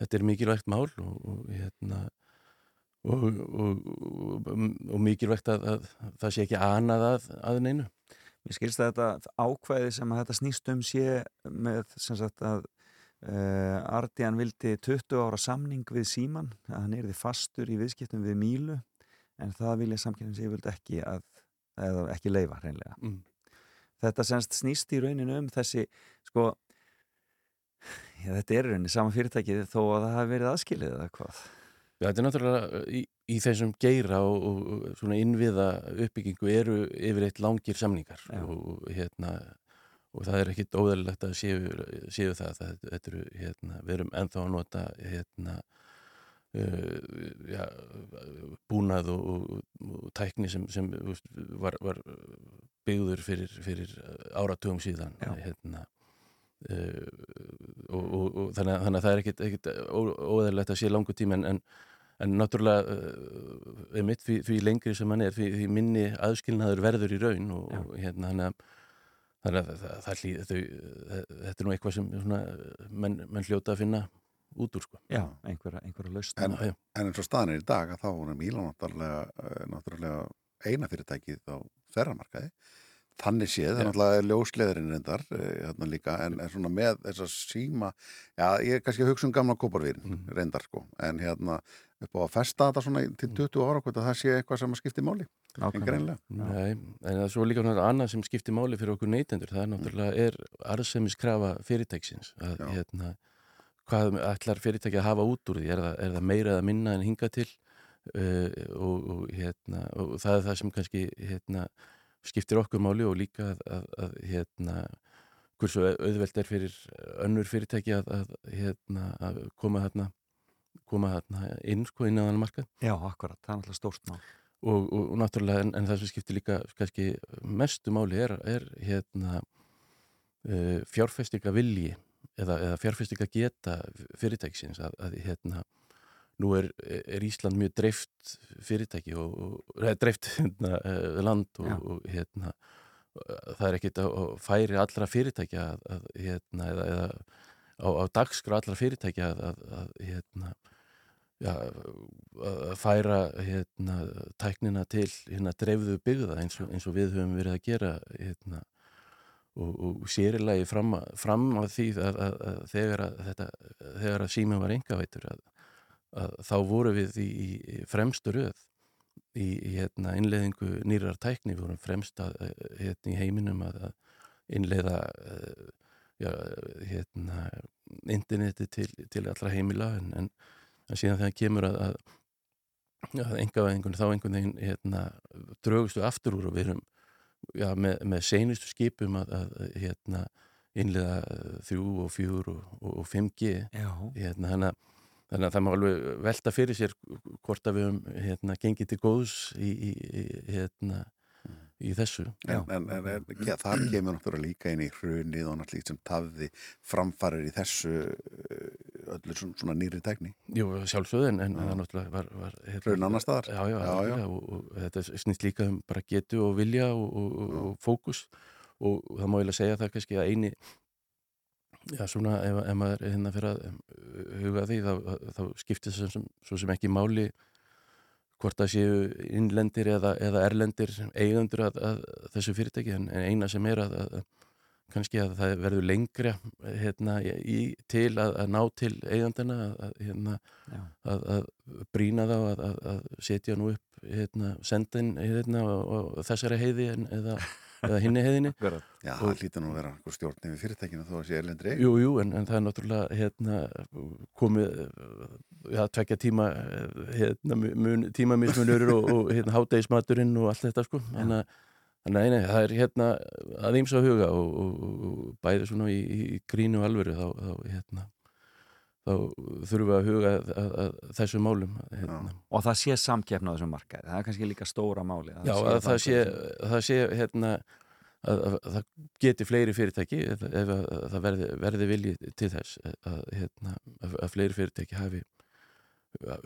[SPEAKER 8] þetta er mikilvægt mál og, og hérna og, og, og, mikilvægt að, að það sé ekki anað að, að neinu
[SPEAKER 2] Mér skilst að þetta ákvæði sem að þetta snýst um sé með sem sagt að uh, Ardian vildi 20 ára samning við Síman, að hann erði fastur í viðskiptum við Mílu en það vilja samkynning sé vildi ekki að eða ekki leifa hreinlega.
[SPEAKER 8] mm.
[SPEAKER 2] Þetta semst snýst í rauninu um þessi sko já, þetta er í rauninni sama fyrirtækið þó að það hafi verið aðskilið eða hvað.
[SPEAKER 8] Já, þetta er náttúrulega í, í þessum geira og, og, svona innviða uppbyggingu eru yfirleitt langir samningar og, hérna, og það er ekkit óðalilegt að séu, séu það, það þetta eru, hérna, við erum ennþá að nota hérna, uh, já, búnað og, og, og tækni sem, sem var, var byggður fyrir, fyrir áratugum síðan hérna, uh, og, og, og þannig, að- þannig að það er ekkit, óðalilegt að sé langu tíma en, en En náttúrulega, uh, einmitt, því, því lengri sem hann er, því, því minni aðskilnaður verður í raun og, hérna hann að þannig að það, það, hlý, þau, þetta er nú eitthvað sem svona, menn, menn hljóta að finna út úr sko.
[SPEAKER 2] Já, einhverja, einhverja lausn.
[SPEAKER 1] En-. En eins og staðan er í dag að þá er Mílan náttúrulega, eh, náttúrulega eina fyrirtækið á þerramarkaði. Þannig séð, það er náttúrulega ljósleðurinn reyndar hérna líka, en, en svona með þess að síma, já, ég er kannski að hugsa um gamla kóparvírin
[SPEAKER 8] Mhm.
[SPEAKER 1] reyndar sko, en hérna upp á að festa þetta svona til 20 ára, hvort að það sé eitthvað sem að skipti máli, en
[SPEAKER 2] Nákvæmlega.
[SPEAKER 1] greinlega.
[SPEAKER 8] Nei, en það er svo líka náttúrulega annað sem skiptir máli fyrir okkur neytendur, það er náttúrulega er arðsemiskrafa fyrirtæksins að
[SPEAKER 1] Já.
[SPEAKER 8] hérna, hvað ætlar fyrirtæki að hafa út úr því, er það, er það meira eða minna en hinga til? Uh, og, og, hérna, og það er það sem kannski hérna, skiptir okkur máli og líka að, að, að hérna, hversu auðvelt er fyrir önnur fyrirtæki að, að, hérna, að koma þarna koma þarna inn sko inn á þann markað.
[SPEAKER 2] Já, akkurat, það er náttúrulega stórt mál.
[SPEAKER 8] og, og, náttúrulega en, en það sem skiptir líka kannski mestu máli er, er hérna uh, fjárfestinga vilji eða, eða fjárfestinga geta fyrirtæksins að, að hérna nú er, er Ísland mjög dreift fyrirtæki og, og dreift hérna, eh, land og, og hérna það er ekkit að, færi allra fyrirtækja að, að hérna eða, eða á, á dagskrá allra fyrirtækja að, að, að hérna já, að færa hérna, tæknina til hérna, dreifðu byggða eins og, eins og við höfum verið að gera hérna, og, og sérilegi fram, fram að því að, að, að þegar að að síma var að þá voru við í, í fremstu röð í, í hérna, innleiðingu nýrar tækni, við vorum fremst hérna, í heiminum að, innleiða eh, já, hérna, interneti til, til allra heimila en, en, en síðan þegar kemur að, að, að engavæðingun þá einhvern veginn hérna, drögustu aftur úr og við erum já, með, með seinustu skipum að, að hérna, innleiða eh, þrjú og fjúr og, og, og 5G
[SPEAKER 2] Já,
[SPEAKER 8] hérna, þannig, að, þannig að það má alveg velta fyrir sér hvort að við höfum hérna, gengið til góðs í, í, í, hérna, í þessu.
[SPEAKER 1] En, en, en, en ja, þar kemur náttúrulega líka inn í hrunið og náttúrulega sem tafði framfarir í þessu uh, öllu svona, nýri tekni
[SPEAKER 8] Jú, sjálfsögðu, en, það náttúrulega var, var hérna,
[SPEAKER 1] Raun annar staðar.
[SPEAKER 8] Já, já,
[SPEAKER 1] Já,
[SPEAKER 8] já. Og, og þetta snýst líka um bara getu og vilja og, og, fókus og það má eiginlega segja það kannski að eini já, svona, ef, ef maður er hérna fyrir að um, huga því, þá, þá skiptir það sem, svo sem ekki máli hvort það séu innlendir eða, eða erlendir eigundur að, að þessu fyrirtæki en, eina sem er að, að kannski að það verður lengra hérna, í, til að, að ná til eigandana að, að, hérna, að, að brína þá að, að, að setja nú upp hérna, sendin hérna, og, og þessari heiði en, eða, eða hinni heiðinni.
[SPEAKER 1] Já,
[SPEAKER 8] Og-
[SPEAKER 1] það hlýtur nú að vera stjórn yfir fyrirtækinu þó að sé erlendri
[SPEAKER 8] Jú, jú, en, en það er náttúrulega hérna, komið ja, tvekja tíma hérna, mun, tímamismunur og, og hérna, hádegismaturinn og allt þetta sko. að þannig að nei, nei, það er hérna að ímsa að huga og, og, og bæði svona í, í grínu og alvöru þá, þá, hérna, þá þurfum við að huga að, að, að þessu málum hérna.
[SPEAKER 2] Og það sé samkeppna á þessum markaði. Það er kannski líka stóra máli.
[SPEAKER 8] Já, að það sé, það sé hérna, að, að, að það geti fleiri fyrirtæki ef, ef að, að það verði, verði vilji til þess að, hérna, fleiri fyrirtæki hafi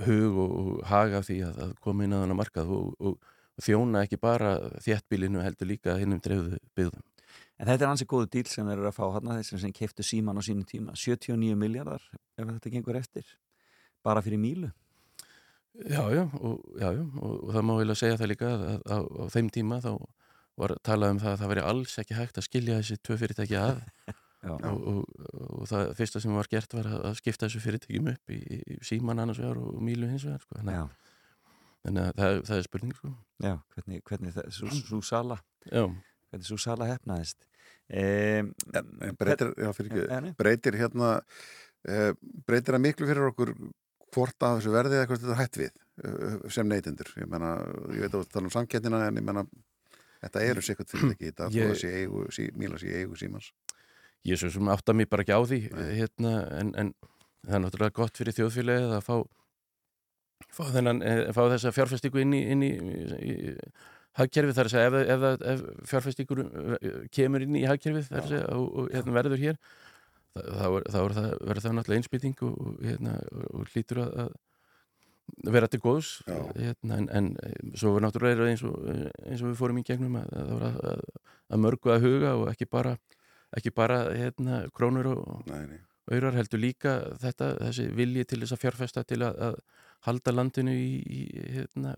[SPEAKER 8] hug og, og haga því að, koma inn að hana markað og þjóna ekki bara þéttbílinu heldur líka hinnum dreifðu byggðum.
[SPEAKER 2] En þetta er ansið góðu díl sem þeir eru að fá hann þessum sem keiftu síman á sínum tíma. 79 miljardar ef þetta gengur eftir. Bara fyrir mílu.
[SPEAKER 8] Já, já, og, já, já, og, og það má eiginlega segja það líka að, að, að á þeim tíma þá var talað um það að það veri alls ekki hægt að skilja þessi tvö fyrirtæki að. Og, og, það fyrsta sem var gert var að að skipta þessu fyrirtækjum upp í, í síman annars vegar og mílu hins vegar sko. þannig,
[SPEAKER 2] já,
[SPEAKER 8] að- þannig að það, það er spurning sko.
[SPEAKER 2] já hvernig, hvernig það, svo, svo sala
[SPEAKER 8] Já,
[SPEAKER 2] hvernig svo sala hefnaðist. Um,
[SPEAKER 1] En breytir, já, fyrir ekki, breytir hérna uh, breytir það miklu fyrir okkur hvort að þessu verði eða hvort þetta er hætt við uh, sem neytendur? Ég menna, ég veit að tala um samkettina en ég menna, þetta eru sikkert fyrirtæki þetta
[SPEAKER 8] Ég-
[SPEAKER 1] ég... sé eigu, sí, míla sé eigu símans.
[SPEAKER 8] Ég svo sem átta mig bara ekki á því hérna, en, en það er náttúrulega gott fyrir þjóðfélagið að fá fá, þennan, eh, fá þessa fjárfestingu inn í, inn í, í, í hagkerfið þar að segja ef, ef, ef, fjárfestingur eh, kemur inn í hagkerfið þar að segja og, og hérna, verður hér þá, þá, þá er það, verður það náttúrulega einspýting og, og, hérna, og, hlýtur að, að vera til góðs hérna, en, en eh, svo er náttúrulega eins og, eins og við fórum í gegnum að, að, að, að, að mörgu að huga og ekki bara ekki bara hérna, krónur og aurar heldur líka þetta, þessi vilji til þess að fjárfesta til að, að halda landinu í, í hérna,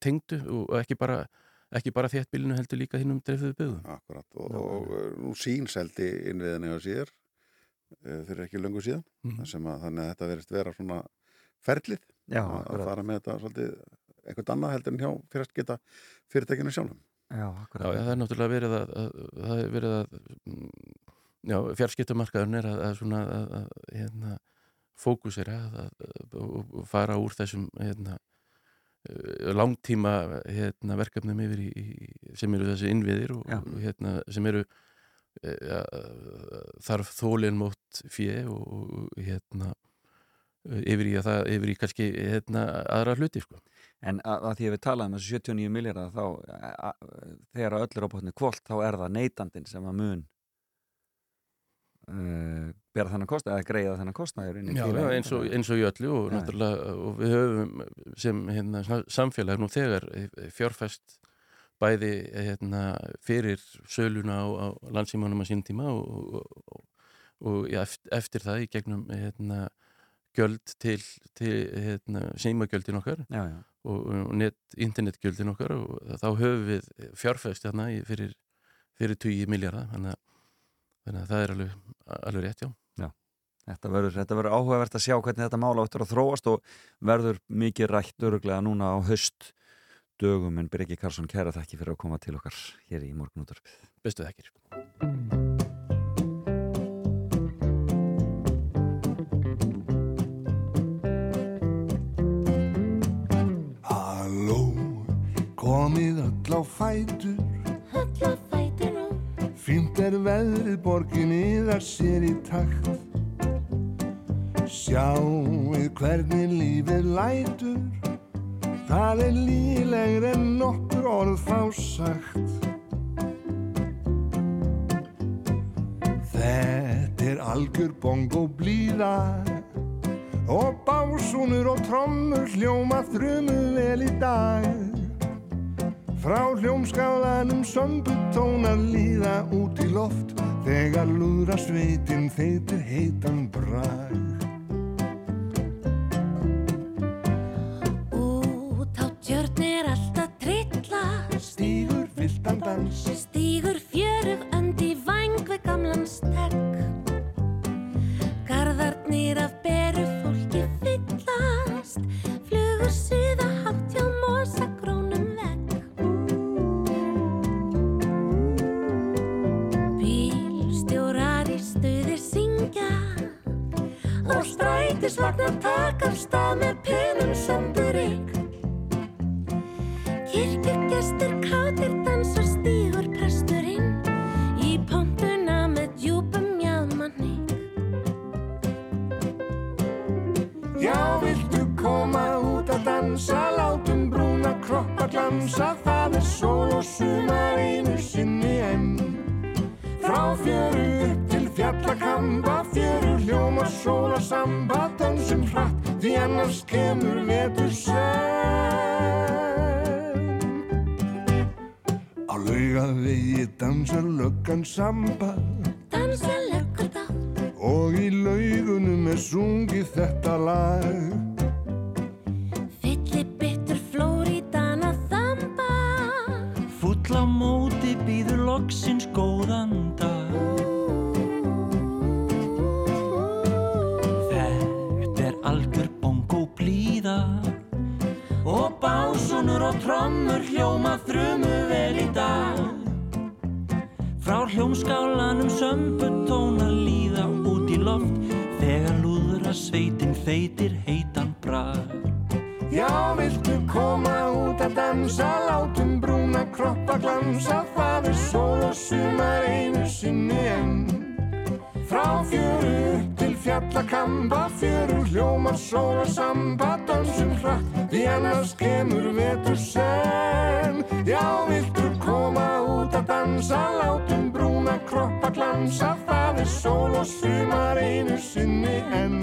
[SPEAKER 8] tengdu og ekki bara, ekki bara þéttbílinu heldur líka hinn um dreifðu byggðum.
[SPEAKER 1] Akkurat, og, og uh, nú sínseldi innviðinni á síðar fyrir ekki löngu síðan sem að þannig að þetta verist vera svona ferlið
[SPEAKER 2] já,
[SPEAKER 1] að, að
[SPEAKER 2] akkurat,
[SPEAKER 1] fara með þetta svolítið eitthvað annað heldur en hjá fyrir að geta fyrirtækinu sjálfum
[SPEAKER 2] já,
[SPEAKER 8] Já,
[SPEAKER 2] akkurat.
[SPEAKER 8] já, það er náttúrulega verið að, að, það er verið að mm, já, fjarskiptamarkaðurinn er að, að svona að, að hérna, fókusera að, að, og fara úr þessum hérna, eh, langtíma hérna, verkefnum yfir í, í, sem eru þessi innviðir og, hérna, sem eru eh, ja, þarf þólinn mót fjö og, hérna yfir í að það, yfir í kannski hérna, aðra hluti sko.
[SPEAKER 2] En að, að því að við talaðum um þessu 79 miljardar þá, a, a, þegar að öll er á botni kvólt, þá er það neytandinn sem að mun uh, bera þennan kostnað eða greiða þennan kostnað
[SPEAKER 8] Já, eins, og, eins og í öllu og og við höfum sem hérna, sa- samfélag nú þegar eh, fjárfest bæði hérna, fyrir söluna á, á landsímanum að sín tíma og, og, og, og ja, eftir, það í gegnum hérna, gjöld til, til hérna, símagjöldin okkar
[SPEAKER 2] Já, já,
[SPEAKER 8] og, og net, internetgjöldin okkar og þá höfum við fjárfest hérna í- fyrir, fyrir 20 miljardar þannig, að- þannig að það er alveg, alveg rétt, já.
[SPEAKER 2] Þetta verður, þetta verður áhugavert að sjá hvernig þetta mála áttur að þróast og verður mikið rætt öruglega núna á höst dögum en Birgir Karlsson kæra þakki fyrir að koma til okkar hér í morgunúttarpið.
[SPEAKER 8] bestu þekkir
[SPEAKER 4] Halló, komið öll á fætur Fínt er veðrið borginni það sér í takt. Sjáuð hvernig lífið lætur. Það er lílegri en nokkur orð fá sagt. Þetta er algjör bongo blíða. Og básúnur og trommur hljóma þrumu vel í dag. Frá hljómskálanum sömbutónar líða út í loft þegar lúðra sveitin þeitir heitan brag. Fjallakamba, fjöru hljóma sóla samba, dansum hratt, því annars kemur vetur senn. Á laugavegi dansar löggan samba
[SPEAKER 9] Dansa löggur þá
[SPEAKER 4] og í laugunum er sungið þetta lag.
[SPEAKER 9] Fylli bittur Flórídana þamba
[SPEAKER 5] Full á móti býður loksins trommur hljóma þrumu vel í dag Frá hljómskálanum sömbutóna líða út í loft Þegar lúðra sveitin þeitir heitan brag
[SPEAKER 4] Já, viltu koma út að dansa, látum brúna kroppa glansa, það er sól og sumar einu sinni enn. Frá fjöru fjallakamba, fjöru hljómar og samba, dansum hratt, því annars kemur vetur senn. Já, viltu koma út að dansa, látum brúna kroppa glansa, það er sól og sumar einu sinni enn.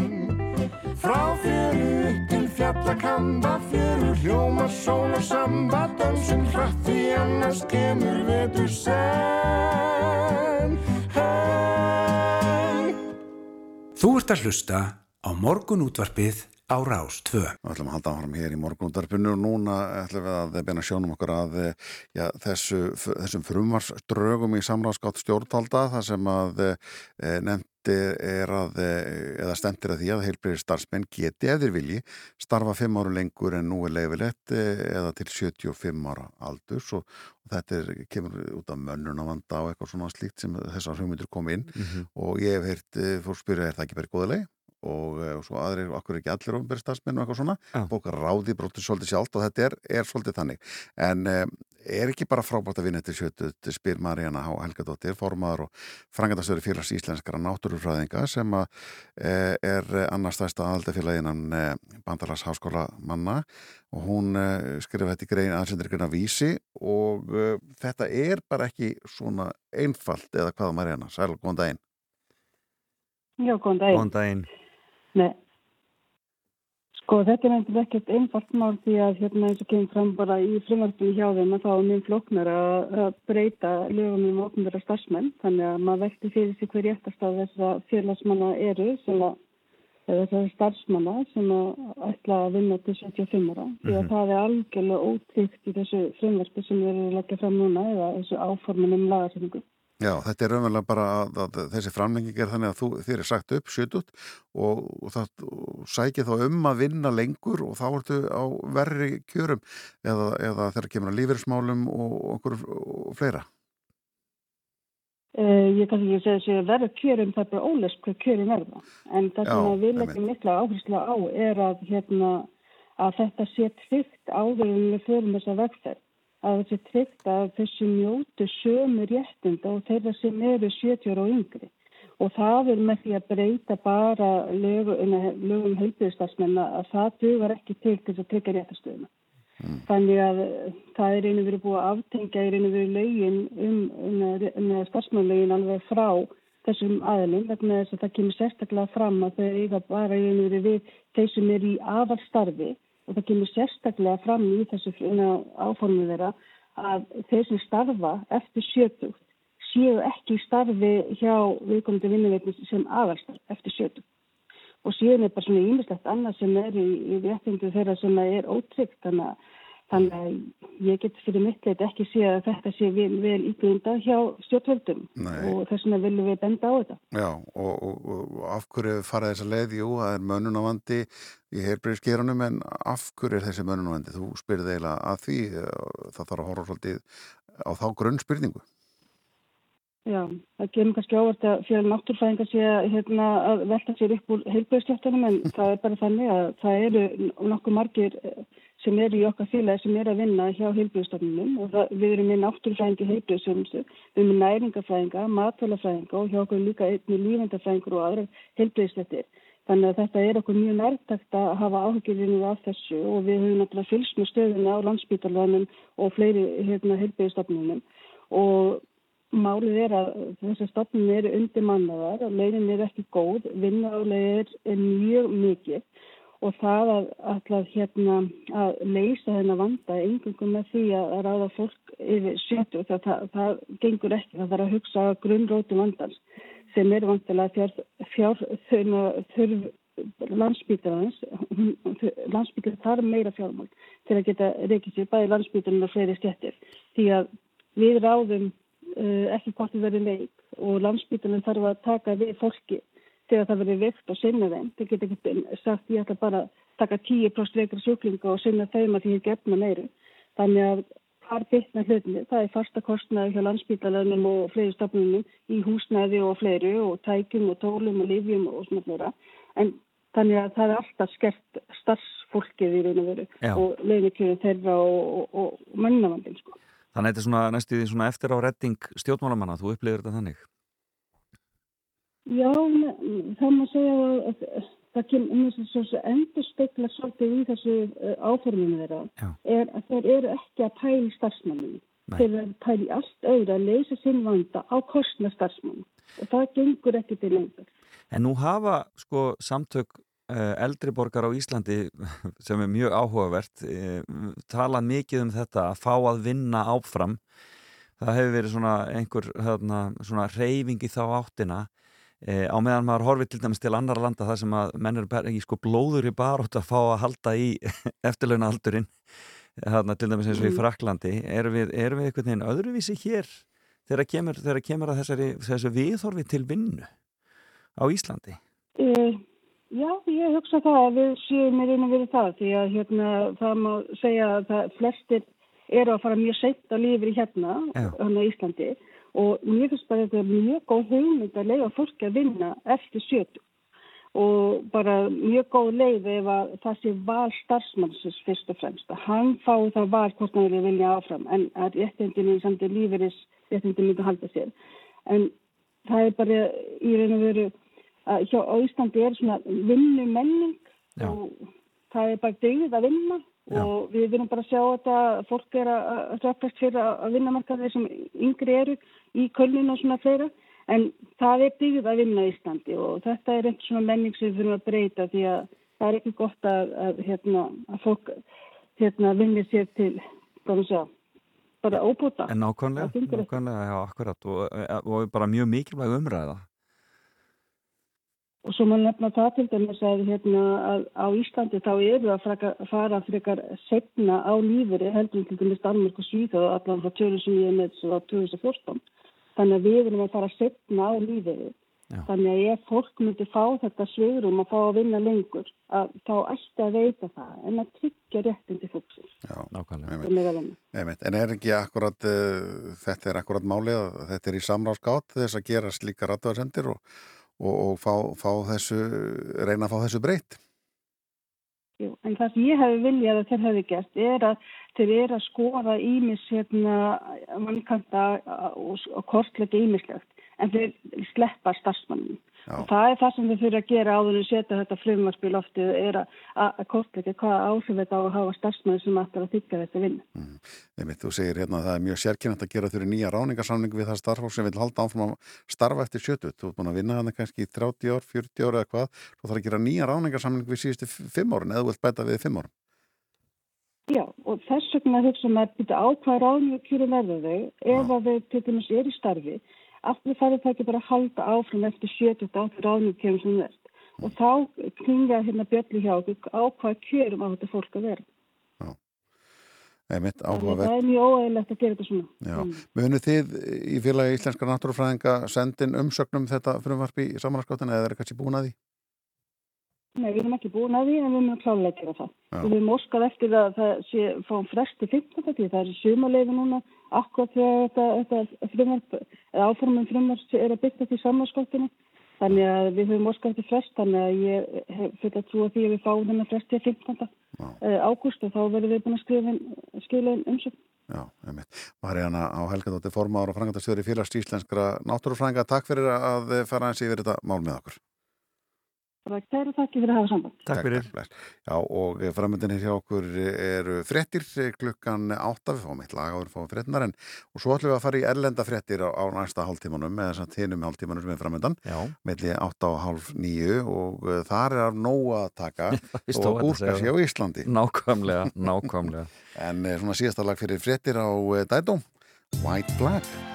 [SPEAKER 4] Frá fjöru upp til fjallakamba, fjöru hljóma sól og samba, dansum hratt því annars kemur vetur senn.
[SPEAKER 10] Þú ert að hlusta á morgunútvarpið á Rás 2.
[SPEAKER 1] Við ætlum að halda áfram hér í morgunúttarpinu og núna ætlum við að beina sjónum okkur að já, þessu, þessum frumvarsdrögum í samráðskátt stjórnvalda þar sem að e, nefndi er að, eh, eða stendir að því að heilbreyðir starfsmenn geti ef þeir vilji starfa 5 ára lengur en nú er leifilegt eða til 75 ára aldurs og, og þetta er, kemur út af mönnunavanda og eitthvað svona slíkt sem þessar hugmyndur kom inn. Og ég hef heyrt eh, fólk spyrja er það ekki verið góðilegi og, eh, og svo aðrir, okkur er ekki allir ofnbæri starfsmenn? og eitthvað svona,
[SPEAKER 2] Já.
[SPEAKER 1] bókar ráði brótið svolítið sjálft og þetta er, er svolítið þannig. En um, er ekki bara frábært að vinna eftir sjötu spyr Maríana H. Helgadóttir formaður og frangatastöður félags íslenskara náttúrufræðinga sem að e, er annars stærsta aðaldafélaginan e, bandalags háskóla manna og hún e, skrifa þetta í grein aðsendur greina vísi og e, þetta er bara ekki svona einfalt eða hvaða Maríana, sæl, góðan daginn
[SPEAKER 11] Já, góðan daginn.
[SPEAKER 2] Góðan daginn.
[SPEAKER 11] Nei. Sko, þetta er nefnilega ekkert einfalt mál því að hérna eins og kemur fram bara í frumvarpinu hjá þeim að þá er mjög flóknar að að breyta lögum um ofnbæra starfsmenn. Þannig að maður velti fyrir sig hver réttastað þessara félagsmanna eru sem að eða þessara starfsmanna sem að ætla að vinna til 75 ára. Því að það er algjörlega ótryggt í þessu frumvarpi sem við erum að leggja fram núna eða þessu áformin um lagarsetningu.
[SPEAKER 1] Já, þetta er raunverulega bara að, að þessi framlenging er þannig að þú, þér er sagt upp sjötut og, og það og sækir þá um að vinna lengur og þá ertu á verri kjörum eða, eða þegar kemur að lífeyrismálum og okkur fleira.
[SPEAKER 11] Uh, ég kannski ekki segja að verða kjörum það er bara ólest hvað kjörum verða. En það sem við leggjum mikla áherslu á er að, hérna, að þetta sé tryggt áður en við förum þessa vegferð að sé tryggt að þessu njótu sömu réttinda og þeirra sem eru 70 ára og yngri. Og það er með því að breyta bara lögum, lögum heilbyrðistarsmenn að það dugar ekki til til að tryggja réttastöðuna Þannig að það er einu verið búið að aftengja í einu verið lögin um, um, um starfsmannlögin alveg frá þessum aðilum vegna þess að það kemur sérstaklega fram að þau eiga bara og veru við þeir sem eru í aðalstarfi og það kemur sérstaklega fram í þessu áformu þeirra að þeir sem starfa eftir sjötugt séu ekki starfi hjá viðkomandi vinnuveitnis sem aðalstarf eftir sjötugt. Og síðan er bara svona ímislegt annað sem er í, í réttindu þeirra sem er ótryggt. Þannig að Þannig að ég get fyrir mitt leit ekki sé að þetta sé vel, vel ígrunda hjá stjórnvöldum
[SPEAKER 1] Nei.
[SPEAKER 11] og þess vegna viljum við benda á þetta.
[SPEAKER 1] Já, og, og, og af hverju fara þessa leið? Jú, það er mönnunavandi í heilbreyðskerunum, en af hverju er þessi mönnunavandi? Þú spyrði eiginlega að því, eh, það þarf að horfa svolítið á þá grunnspyrningu.
[SPEAKER 11] Já, það kemur kannski ávart að fyrir náttúrfæðingar sé að, hérna, að velta sér upp úr heilbreyðstjórnum en það er bara þannig að það eru nokkuð margir eh, sem eru í okkar félagi sem eru að vinna hjá heilbreyðstofnunum og það, við erum með náttúrfræðingi heilbreyðsjónustu, við erum með næringafræðinga, matvælafræðinga og hjá okkur líka einni lífendafræðingur og aðra heilbreyðslettir. Þannig að þetta er okkur mjög nærtakt að hafa áhugirinu af þessu og við höfum náttúrulega fylgst með stöðuna á landsbítalvanum og fleiri hérna, heilbreyðstofnunum og Málið er að þessar stofnum eru undir mannaðar launin er ekki góð, vinnálega er, er mjög mikið og það að, að, hérna, að leysa þennan vanda engungum með því að ráða fólk yfir sjötu. Það, það, það gengur ekki, það þarf að hugsa grunnróti vandans sem er vantilega fjár, fjár þurf landsbítarans landsbítar þarf meira fjármál til að geta reykið sér bæði landsbítarinn og fleiri stjættir því að við ráðum uh, ekki hvort þið verið leik og landsbítunum þarf að taka við fólki þegar það verið vikt og sinna þeim. Það getur ekki sagt ég ætla bara að taka 10% veikra sjúklinga og sinna þeim að því ég gefna meiru. Þannig að hvar bytna hlutinni, það er fasta kostnaði hjá landsbítalarnum og fleiri stafnunum í húsnæði og fleiri og tækjum og tólum og livjum og svona fleira. En þannig að það er alltaf skert starfsfólkið í raun og veru
[SPEAKER 2] Já.
[SPEAKER 11] og leinikjöru þeirra og, og, og mannavandin sko.
[SPEAKER 2] Þannig að þetta er svona næstu því svona eftir á redding stjórnmálamanna, þú upplifir þetta þannig?
[SPEAKER 11] Já, það má segja að, að það kemur endur spekla svolítið í þessu uh, áforminu þeirra er að þeir eru ekki að pæli starfsmanninu. Þeir eru að pæli allt öðru að leysa sinn vanda á kostna starfsmannu og það gengur ekki til lengur.
[SPEAKER 2] En nú hafa sko samtök uh, eldriborgar á Íslandi sem er mjög áhugavert uh, talað mikið um þetta að fá að vinna áfram. Það hefur verið svona einhver hérna, svona reyfing í þá áttina uh, á meðan maður horfið til dæmis til annar landa þar sem að menn eru í sko blóður í barótt að fá að halda í eftirlauna aldurinn þarna til dæmis eins og í
[SPEAKER 11] Mm.
[SPEAKER 2] Fraklandi erum við, erum við einhvern veginn öðruvísi hér þegar kemur, þegar kemur að þessari, þessari viðhorfi til vinnu á Íslandi?
[SPEAKER 11] Uh, já, ég hugsa það að við séum með einu verið það því að hérna, það má segja að flestir eru að fara mjög seitt á lífri hérna, hérna á Íslandi og mér finnst bara að þetta er mjög góð hugmynd að leiða fólki að vinna eftir sjötu. Og bara mjög góð leið ef að það sé val starfsmannsins fyrst og fremst að hann fái það val hvort hann vilja vilja áfram en að réttindinu samt í lífeyris réttindinu myndi halda sér. En það er bara í raun og veru að hjá Íslandi er svona vinnu menning
[SPEAKER 2] Já.
[SPEAKER 11] og það er bara degið að vinna
[SPEAKER 2] Já.
[SPEAKER 11] og við viljum bara sjá þetta að fólk er að að hrökkast fyrir að að vinna markaði sem yngri eru í kölninu og svona fleira. En það er degið að vinna í Íslandi og þetta er einhvern svona menning sem við þurfum að breyta því að það er ekki gott að, að, hérna, að fólk hérna, vinni sér til sjá, bara óbúta
[SPEAKER 2] En nákvæmlega, nákvæmlega, já, akkurat. Og, og bara mjög mikilvæg umræða
[SPEAKER 11] Og svo maður nefna það til dæmis að, hérna, að á Íslandi þá eru að fraka, fara frekar setna á lífuri heldur til dæmis Danmark og Svíþjóð allan frá 2007 með svo á 2014. Þannig að við erum að fara setna á lífuri.
[SPEAKER 2] Já.
[SPEAKER 11] Þannig að ef fólk myndi fá þetta svigurum að fá að vinna lengur, að þá ætti að veita það en að tryggja réttin til fólksins.
[SPEAKER 1] Já,
[SPEAKER 2] nákvæmlega.
[SPEAKER 11] sem.
[SPEAKER 1] En er ekki akkurat, uh, þetta er akkurat málið að þetta er í samráðskátt þess að gera slíka rattuarsendir og, og, og fá, fá þessu, reyna að fá þessu breytt?
[SPEAKER 11] Jú, en það sem ég hefði viljað að þeir hefði gert er að þeir eru að skoða ímis hérna mannkanta og kortleika ímislegt en þeir sleppa starfsmannum
[SPEAKER 9] Já.
[SPEAKER 11] Og það er það sem við þurfum að gera áður en setja þetta frumvarp í loftið er að, kortleika hvaða áhrif þetta á að hafa starfsmæður sem ætlar að þykka þetta vinnu.
[SPEAKER 9] Einmitt, þú segir hérna að það er mjög sérkynnt að gera þurfi nýja ráningarsamning við það starfólk sem vil halda áfram að starfa eftir 70. Þú ert búin að vinna hana kannski í 30 ár, 40 ár eða hvað. Þú þarf að gera nýja ráningarsamning við síðustu 5 árun eða þú vilt bæta við 5 árun.
[SPEAKER 11] Já, og þess vegna hugsa maður býta á hvað ráðningakjöru verður þau ef að þau til dæmis er í starfi það ekki bara halda áfram eftir 78 ráðningakjörum sem verð og þá klinga hérna bjöllu hjá okkur á hvað kjörum á þetta fólk að vera.
[SPEAKER 9] Einmitt,
[SPEAKER 11] það er mjög óægilegt að gera þetta svona.
[SPEAKER 9] Já,
[SPEAKER 11] Mm.
[SPEAKER 9] munið þið í félagi Íslenska náttúrufræðinga sendin umsögnum þetta frumvarp í samanarskottina eða er það kannski búin að því?
[SPEAKER 11] Nei, við erum ekki búin að því en við erum klálega að gera það.
[SPEAKER 9] Já.
[SPEAKER 11] Við erum óskað eftir að það sé fáum fresti 15. því það er sumaleiði núna akkurat þegar þetta, þetta frumvarp, eða áformum frumvarp er að byggja því samanskottinu. Þannig að við höfum óskað eftir frest, þannig að ég fullt að trúa því að við fáum þennan fresti 15. ágúst og þá verðum við búin að skrifa inn umsögn.
[SPEAKER 9] Já, einmitt. Marjana á Helgadóttir formáður og frangatastjóri félags íslenskra náttúrufræðinga. Takk fyrir að fara eins yfir þetta mál með okkur.
[SPEAKER 11] Bara kæra þakki fyrir að hafa samband.
[SPEAKER 2] Takk fyrir.
[SPEAKER 9] bless. Já, og framöndinni hjá okkur eru fréttir klukkan átta, við fáum eitt lag áður fáum fréttinar en og svo ætlum við að fara í erlenda fréttir á, á næsta hálftímanum eða þess að hinum hálftímanum sem er framöndan melli átta og hálf nýju og uh, þar er af nóg að taka og
[SPEAKER 2] stóð að
[SPEAKER 9] gúrka
[SPEAKER 2] segja
[SPEAKER 9] sér á
[SPEAKER 2] það.
[SPEAKER 9] Íslandi
[SPEAKER 2] Nákvæmlega, nákvæmlega
[SPEAKER 9] En eh, svona síðasta lag fyrir fréttir á uh, Dædóm White Flag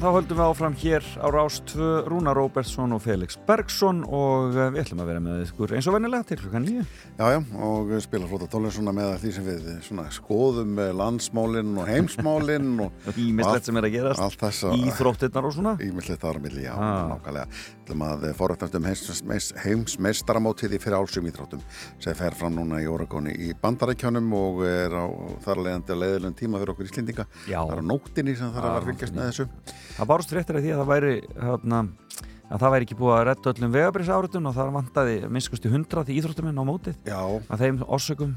[SPEAKER 2] þá höldum við áfram hér á Rást 2, Rúna Róbertsson og Felix Bergsson og eh, við ætlum að vera með ykkur eins og vennilega til klukkan 9.
[SPEAKER 1] Já, já, og spila flóta svona með því sem við svona, skoðum eh, landsmálinn og heimsmálinn og
[SPEAKER 2] Ímislegt sem er að gerast,
[SPEAKER 1] allt þessa
[SPEAKER 2] íþróttirnar og svona.
[SPEAKER 1] Ímislegt þar á milli, já,
[SPEAKER 2] Ah.
[SPEAKER 1] nákvæmlega Þú að forrættast um heims, heimsmeistaramótið í fyrir álsum íþróttum sem fer fram núna í Oregoni í bandarækjánum og er á þar leiðandi að leiðilegum tíma fyrir okkur Íslendinga
[SPEAKER 2] Já.
[SPEAKER 1] Það er á nóttinni sem þarf að að fylgjast með þessu
[SPEAKER 2] Það bárst fréttir af því að það væri hérna, að það væri ekki búið að redda öllum vegabrís áritun og það vantaði minnskusti 100 íþróttumenn á mótið.
[SPEAKER 1] Já,
[SPEAKER 2] að þeim orsökum.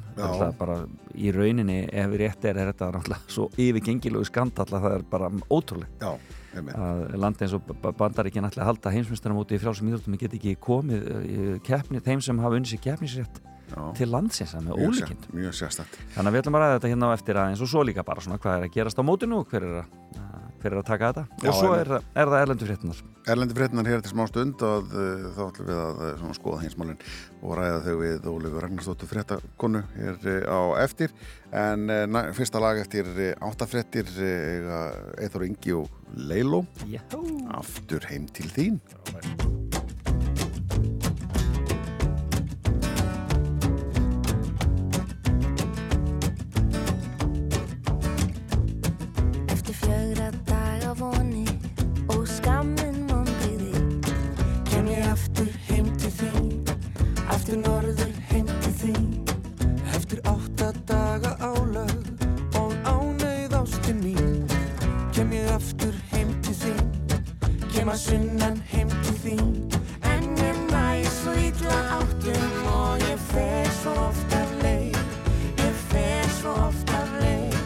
[SPEAKER 2] Bara í rauninni ef rétt er, er þetta náttúrulega svo yfirgengilegu skandall að það er bara ótrúlega
[SPEAKER 1] já,
[SPEAKER 2] að landi eins og bandaríkinn ætla að halda heimsmyndstarmóti í frjálsum íþróttum get ekki komið í keppni þeim sem hafa unni sér keppnisrétt
[SPEAKER 1] já.
[SPEAKER 2] til landsins það með ólíkind þannig að við ætlum að ræða þetta hérna á eftir aðeins og svo líka bara svona hvað er að gerast á mótinu og hver er að, er að taka þetta.
[SPEAKER 1] Já,
[SPEAKER 2] og svo er, er það erlendu fréttinar
[SPEAKER 1] Erlendi fréttinar hér til smá stund og uh, þá ætlum við að uh, skoða heimsmálinn og ræða þau við Ólegu Ragnarsdóttur fréttakonu hér uh, á eftir. En næ, fyrsta lag eftir áttafréttir uh, Eithor Ingi og Leilo aftur heim til þín.
[SPEAKER 12] Eftir
[SPEAKER 5] Að sunnan heim til þín.
[SPEAKER 12] En ég næ svo illa áttum og ég fer svo oft af leið. Ég fer svo oft af leið.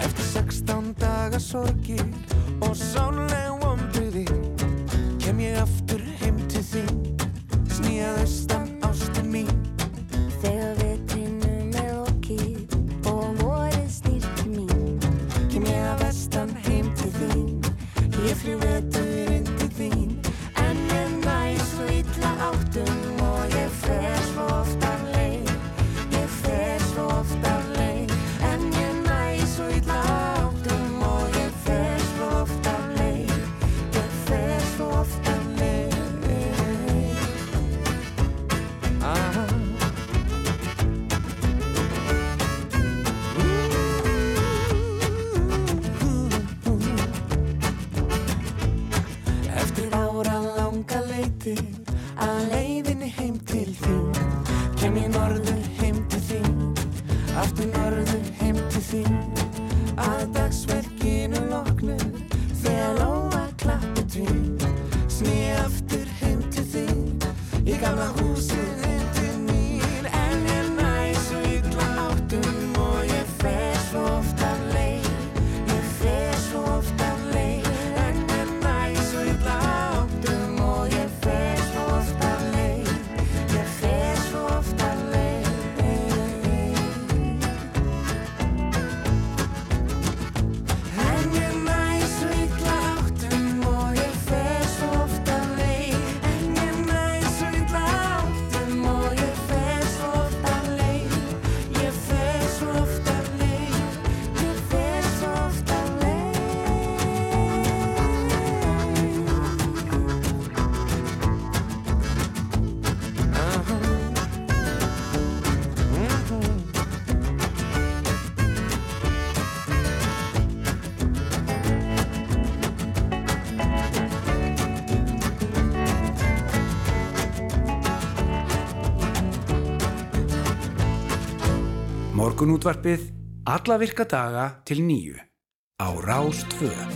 [SPEAKER 5] Eftir 16 daga sorgir
[SPEAKER 10] Morgun útvarpið alla virka daga til nýju á Rástvö.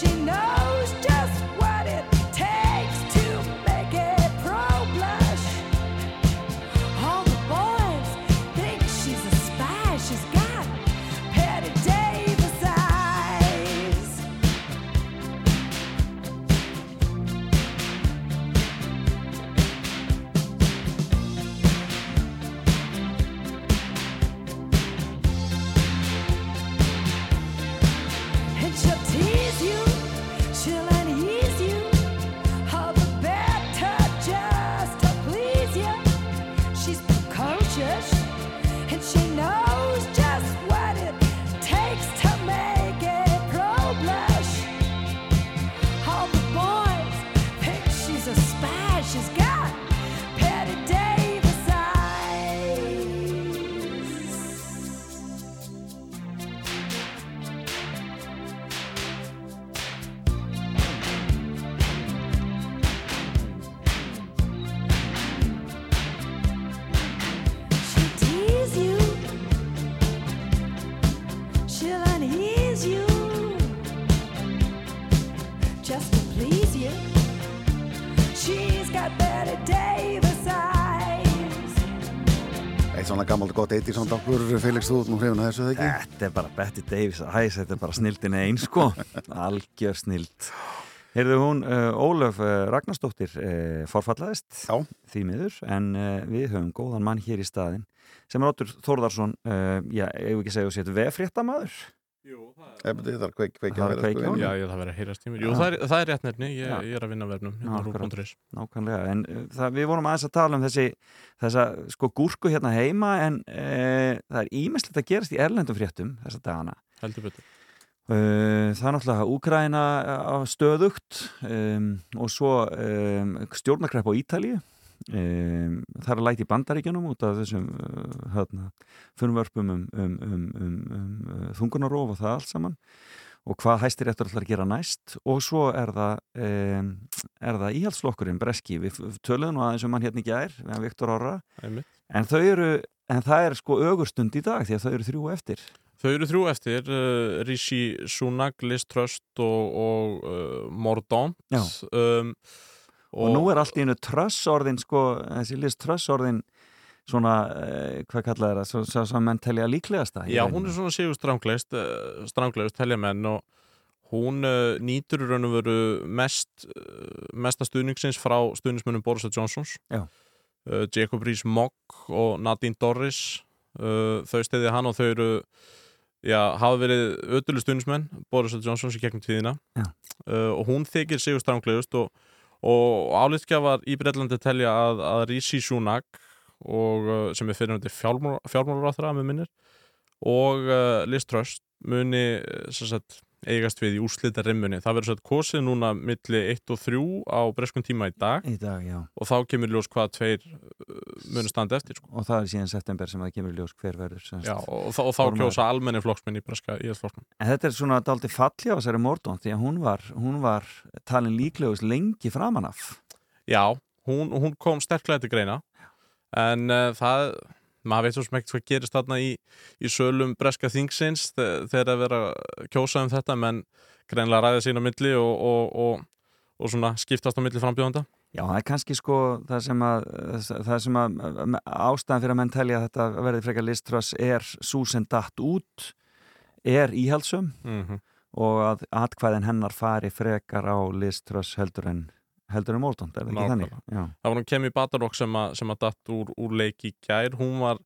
[SPEAKER 9] She knows
[SPEAKER 1] í samt okkur Felix þú út nú hrifin að þessu þegar ekki?
[SPEAKER 2] Þetta er bara Betty Davis Æs, þetta er bara snildin einn sko. Algjör snild. Heyrðu hún, uh, Ólöf uh, Ragnarsdóttir uh, forfallaðist
[SPEAKER 1] Já.
[SPEAKER 2] því miður en uh, við höfum góðan mann hér í staðin sem er Óttur Þórðarsson já, eigum við ekki að segja og veffréttamaður
[SPEAKER 1] Þetta er kveik, kveik,
[SPEAKER 2] Það er kveikja á honum.
[SPEAKER 13] Já, já, það verður að heyrast í mér. Jú, það er, það er rétt nefni, ég, ég er að vinna vefnum
[SPEAKER 2] Já,
[SPEAKER 13] hérna
[SPEAKER 2] Nákvæmlega, en uh, það, við vorum aðeins að tala um þessi þessa sko gúrku hérna heima en uh, það er ímislegt að gerast í erlendum fréttum þessa dagana.
[SPEAKER 13] Heldur betur.
[SPEAKER 2] Uh, það er náttúrulega Úkraina á stöðugt um, og svo um, stjórnarkrepp á Ítalíu um, það er læti í bandaríkjunum út af þessum uh, hérna, frumvörpum um, um, um, um, um uh, þungunarof og það allt saman og hvað hæstir eftir allar að gera næst. Og svo er það um, er það íhaldslokkurinn Breski. Við töluðum nú aðeins um hann hérna í gær við hann Viktor
[SPEAKER 13] Einmitt.
[SPEAKER 2] en þau eru en það er sko ögurstund í dag því að þau eru þrjú eftir.
[SPEAKER 13] Þau eru þrjú eftir, uh, Rishi Sunak, Liz Trust og, og uh, Mordaunt. Um,
[SPEAKER 2] og, nú er allt í einu trössorðin sko, þessi list trössorðin svona, eh, hvað kallað er það? Svo, svo menn telja líklegasta
[SPEAKER 13] Já, hún er svona sigur stranglegst uh, stranglegst telja menn og hún uh, nýtur í raun og veru mest, uh, mesta stuðningsins frá stuðningsmönnum Borisa Johnsons. Uh, Jacob Rees-Mogg og Nadine Dorris uh, þau steyði hann og þau eru já, hafa verið ödulu stuðningsmenn Borisa Johnsons í gegnum tíðina. Uh, og hún þykir sigur stranglegust og, og álitskjafar í Breitlandi telja að, að Rishi Sunak og, uh, sem er fyrirhundi fjármálaráþra með minnir og uh, Liz Trust muni uh, sagt, eigast við í úslita rimmunni. Það verður svo kosið núna milli 1 og 3 á breskun tíma í dag
[SPEAKER 2] Í dag,
[SPEAKER 13] og þá kemur ljós hvað tveir munu standa eftir. Sko.
[SPEAKER 2] Og það er síðan september sem það kemur í ljós hver verður.
[SPEAKER 13] Já, og, þá- og þá kjósa almenni flokksmenn í breska íhaldsflokknum.
[SPEAKER 2] En þetta er svona daldi falli á þessari Mordón því að hún var, hún var talin líklegust lengi framan af.
[SPEAKER 13] Já, hún, hún kom sterklega til greina en uh, það, maður veit svo ekkert hvað gerist þarna í, í sölum breska þingsins þe- þegar að vera kjósa um þetta menn greinlega ræða sín á milli og, og, og, og svona skiptast á milli frambjóðanda.
[SPEAKER 2] Já, það er kannski sko það sem að, það sem að ástæðan fyrir að menn telja að þetta verði frekar liströss er svo sem datt út er íhaldsum
[SPEAKER 13] Mhm.
[SPEAKER 2] og að atkvæðin hennar fari frekar á liströss heldur en heldur en Mordón, er það ekki þannig?
[SPEAKER 13] Það var hún Kemi Batarok sem, að- sem að datt úr, úr leik í gær hún var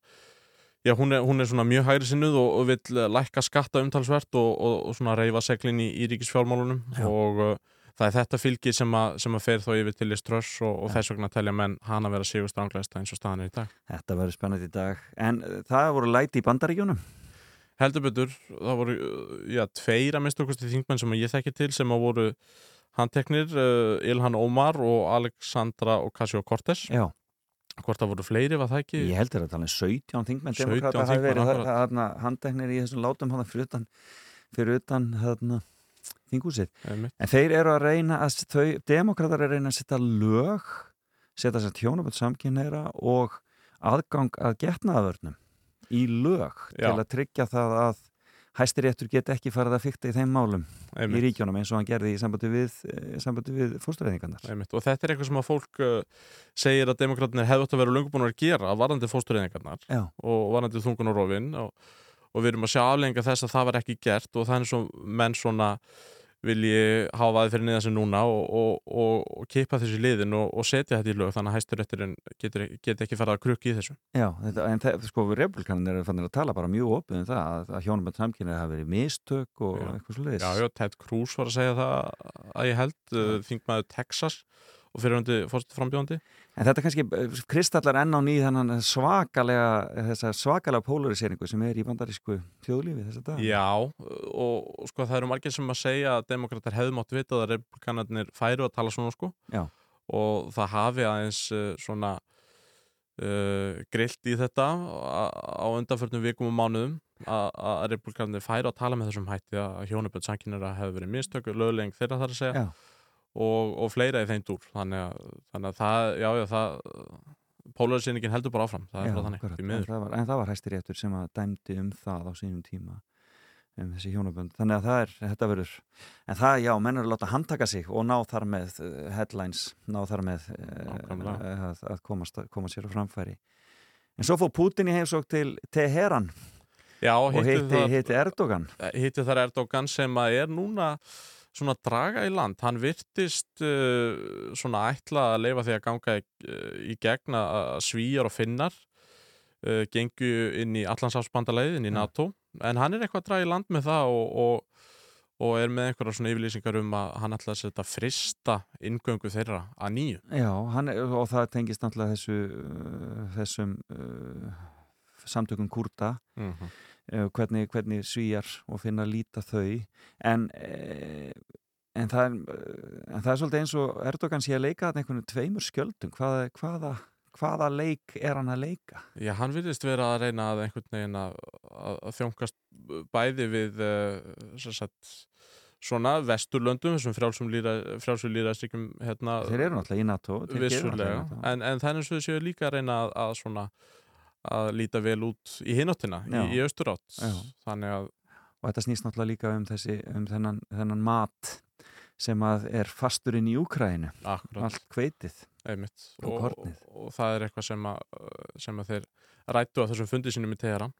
[SPEAKER 13] Já, hún er, hún er svona mjög hægri sinnuð og, og vill eh, lækka skatta umtalsvert og, og, og svona reyfa seglin í, í ríkisfjármálunum
[SPEAKER 2] Já.
[SPEAKER 13] og uh, það er þetta fylgi sem að, sem að fer þá yfir til Liströss og, og þess vegna telja menn hana vera sigur stranglegsta eins og staðan er í dag.
[SPEAKER 2] Þetta verður spennandi í dag. En uh, það voru læti í bandaríkjunum?
[SPEAKER 13] Heldur betur, það voru já, tveir að minnstu okkur þingmenn sem að ég þekki til sem að voru handteknir, uh, Ilhan Omar og Alexandra Ocasio-Cortez.
[SPEAKER 2] Já.
[SPEAKER 13] Hvort það voru fleiri, var það ekki?
[SPEAKER 2] Ég heldur að tala um 17 þingmenn
[SPEAKER 13] 17
[SPEAKER 2] demokrata hafi
[SPEAKER 13] þingmenn,
[SPEAKER 2] verið handteknir í þessum látum hana fyrir utan, fyrir utan þarna, þingúsið. En þeir eru að reyna að þau, demokrata að reyna að setja lög setja sér tjónaböld samkynneira og aðgang að getnaðavörnum í lög
[SPEAKER 13] Já.
[SPEAKER 2] til að tryggja það að hæstiréttur get ekki farið að fykta í þeim málum
[SPEAKER 13] Einmitt.
[SPEAKER 2] í ríkjónum eins og hann gerði í sambandi við, eh, sambandi við fórstureyðingarnar.
[SPEAKER 13] Einmitt. Og þetta er eitthvað sem að fólk uh, segir að demokratinir hefðu átt að vera löngu búin að gera varandi fóstureyðingarnar og varandi þungun og rofin og, og við erum að sjá aflenga þess að það var ekki gert og er svo menn svona vilji hafa það fyrir niðan sem núna og, og, og, og kipa þessu liðin og, og setja þetta í lög þannig að hæsturétturinn getur, getur ekki farið að krukki í þessu.
[SPEAKER 2] Já, þetta, en það, sko, republikanir eru fannir að tala bara mjög opið um það að, að hjónum með samkynni hafi verið mistök og eitthvað svo leiðis.
[SPEAKER 13] Já, já, Ted Cruz var að segja það að ég held, uh, þingmaður Texas og fyrirhundi fórstu frambjóðandi.
[SPEAKER 2] En þetta kannski eh, kristallar enn á ný þannig svakalega, þessa svakalega polariseringu sem er í bandarísku þjóðlífi þess að dag.
[SPEAKER 13] Já, og, sko það eru margir sem að segja að demokrater hefðu mátt vita að republikanarnir færu að tala svona sko
[SPEAKER 2] Já.
[SPEAKER 13] og það hafi aðeins uh, svona uh, grillt í þetta á, undanförnum vikum og mánuðum að, republikanarnir færu að tala með þessum hætti að hjónaböld sankinara hefðu verið mistöku, lögleging þeirra þar að segja
[SPEAKER 2] Já.
[SPEAKER 13] Og, og fleira í þeim dúr þannig að, þannig að það, já, já, það polarisýningin heldur bara áfram það er
[SPEAKER 2] Já,
[SPEAKER 13] þannig,
[SPEAKER 2] en, það var, en það var hæstiréttur sem að dæmdi um það á sínum tíma um þessi hjónabönd. Þannig að það er, þetta verður, en það, já, menn eru að láta handtaka sig og ná þar með uh, headlines, ná þar með
[SPEAKER 13] Nákvæmlega.
[SPEAKER 2] að, að komast, koma sér á framfæri. En svo fór Putin í heimsók til Teheran
[SPEAKER 13] Já,
[SPEAKER 2] og
[SPEAKER 13] hitti
[SPEAKER 2] Erdogan.
[SPEAKER 13] hitti þar Erdogan sem að er núna svona draga í land hann virtist uh, svona ætla að leifa því að ganga í, uh, í gegn að að svíjar og finnar uh, gengu inn í Allansáfsbandalegið, inn í. NATO en hann er eitthvað að draga í land með það og, og, og er með einhverja svona yfirlýsingar um að hann ætla að setja frista inngöngu þeirra að nýju
[SPEAKER 2] Já, hann, er- og það tengist náttúrulega þessu, uh, þessum uh, samtökum kurda
[SPEAKER 13] Mhm.
[SPEAKER 2] uh, hvernig, hvernig svíjar og finna líta þau en, uh, en, það er, uh, en það er svolítið eins og Erdogan sé að leika þarna einhvern tveimur skjöldum hvaða, hvaða, hvaða leik er hann að leika?
[SPEAKER 13] Já, hann virðist vera að reyna að einhvern veginn að, að, þjónkast bæði við sagt, svona vesturlöndum, þessum frjálsum líra, frjálsum líraðstíkum hérna,
[SPEAKER 2] Þeir eru náttúrulega í NATO
[SPEAKER 13] vissulega,
[SPEAKER 2] í NATO.
[SPEAKER 13] en, en það er eins og þessi líka að reyna að, að svona að líta vel út í hináttina, í, í austurátt. Þannig að
[SPEAKER 2] og þetta snýst náttúrulega líka um, þessi, um þennan, þennan mat sem að er fasturinn í
[SPEAKER 13] Akkurat.
[SPEAKER 2] allt kveitið
[SPEAKER 13] einmitt,
[SPEAKER 2] og
[SPEAKER 13] og, og það er eitthvað sem að, sem að þeir rættu á þessum fundi sínum í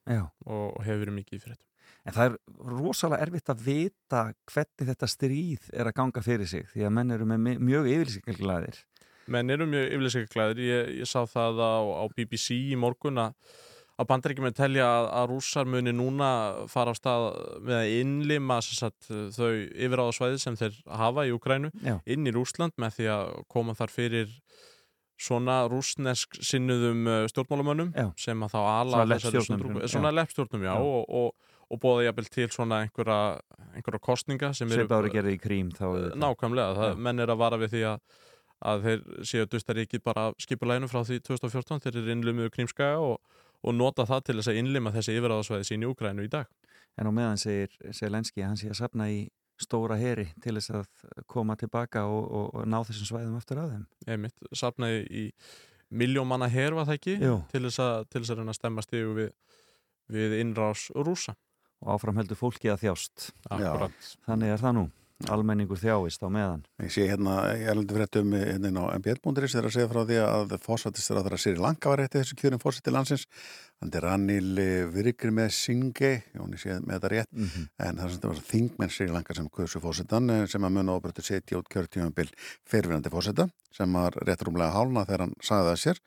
[SPEAKER 2] Já.
[SPEAKER 13] og, og hefur verið mikið í fyrir
[SPEAKER 2] En það er rosalega erfitt að vita hvernig þetta stríð er að ganga fyrir sig því að menn eru með mjög yfirlýsingarglæðir.
[SPEAKER 13] Menn eru mjög yfirlýsingaglæðir ég, ég sá það á, á BBC í morgun að að bandaríkjum með telja að, að rússar muni núna fara á stað með að innlima sem sagt, þau yfiráðasvæði sem þeir hafa í Ukrænu
[SPEAKER 2] Já.
[SPEAKER 13] inn í Rússland með því að koma þar fyrir svona rússnesk sinnuðum uh, stjórnmálamönnum
[SPEAKER 2] Já.
[SPEAKER 13] sem að þá ala
[SPEAKER 2] Svona leppstjórnum, já.
[SPEAKER 13] já. Og, og, og bóða jafnvel til svona einhverja, einhverja kostninga sem eru
[SPEAKER 2] Sveipa ári gerði í krím þá auðvitað.
[SPEAKER 13] nákvæmlega, það, menn er að vara við því að, að þeir séu dustaríkið bara af skipulæginu frá því 2014 þeir eru innlimuðu krímskaga og, og nota það til þess að innlima þessi yfirráðasvæði sín í Úgrænu í dag.
[SPEAKER 2] En á meðan segir Selenski að hann sé að sapna í stóra heri til þess að koma tilbaka og, og, og ná þessum svæðum aftur að þeim.
[SPEAKER 13] einmitt, sapnaði í miljómanna her var það ekki
[SPEAKER 2] Jú.
[SPEAKER 13] til þess að, til þess að reyna að stemma stígu við, við innrás rúsa
[SPEAKER 2] Og áfram heldur fólki að þjást.
[SPEAKER 13] Akkúrat.
[SPEAKER 2] Þannig er það nú. Almenningur þjáist á meðan.
[SPEAKER 1] Ég sé hérna, ég er alveg frétt um hérna á MBL-búndiris þegar að segja frá því að fórsættistur að það að Sri Lanka var rétti þessu kjörum fórsætti landsins hann er Ranil Virkir með Singe hún er séð með þetta rétt
[SPEAKER 2] Mhm.
[SPEAKER 1] en það er sem þetta var þingmenn Sri Lanka sem kursu fórsættan sem að mun ábrötu setja út kjörtjóðanbill fyrirverandi fórsætta sem var rétt rúmlega hálna þegar hann sagði það sér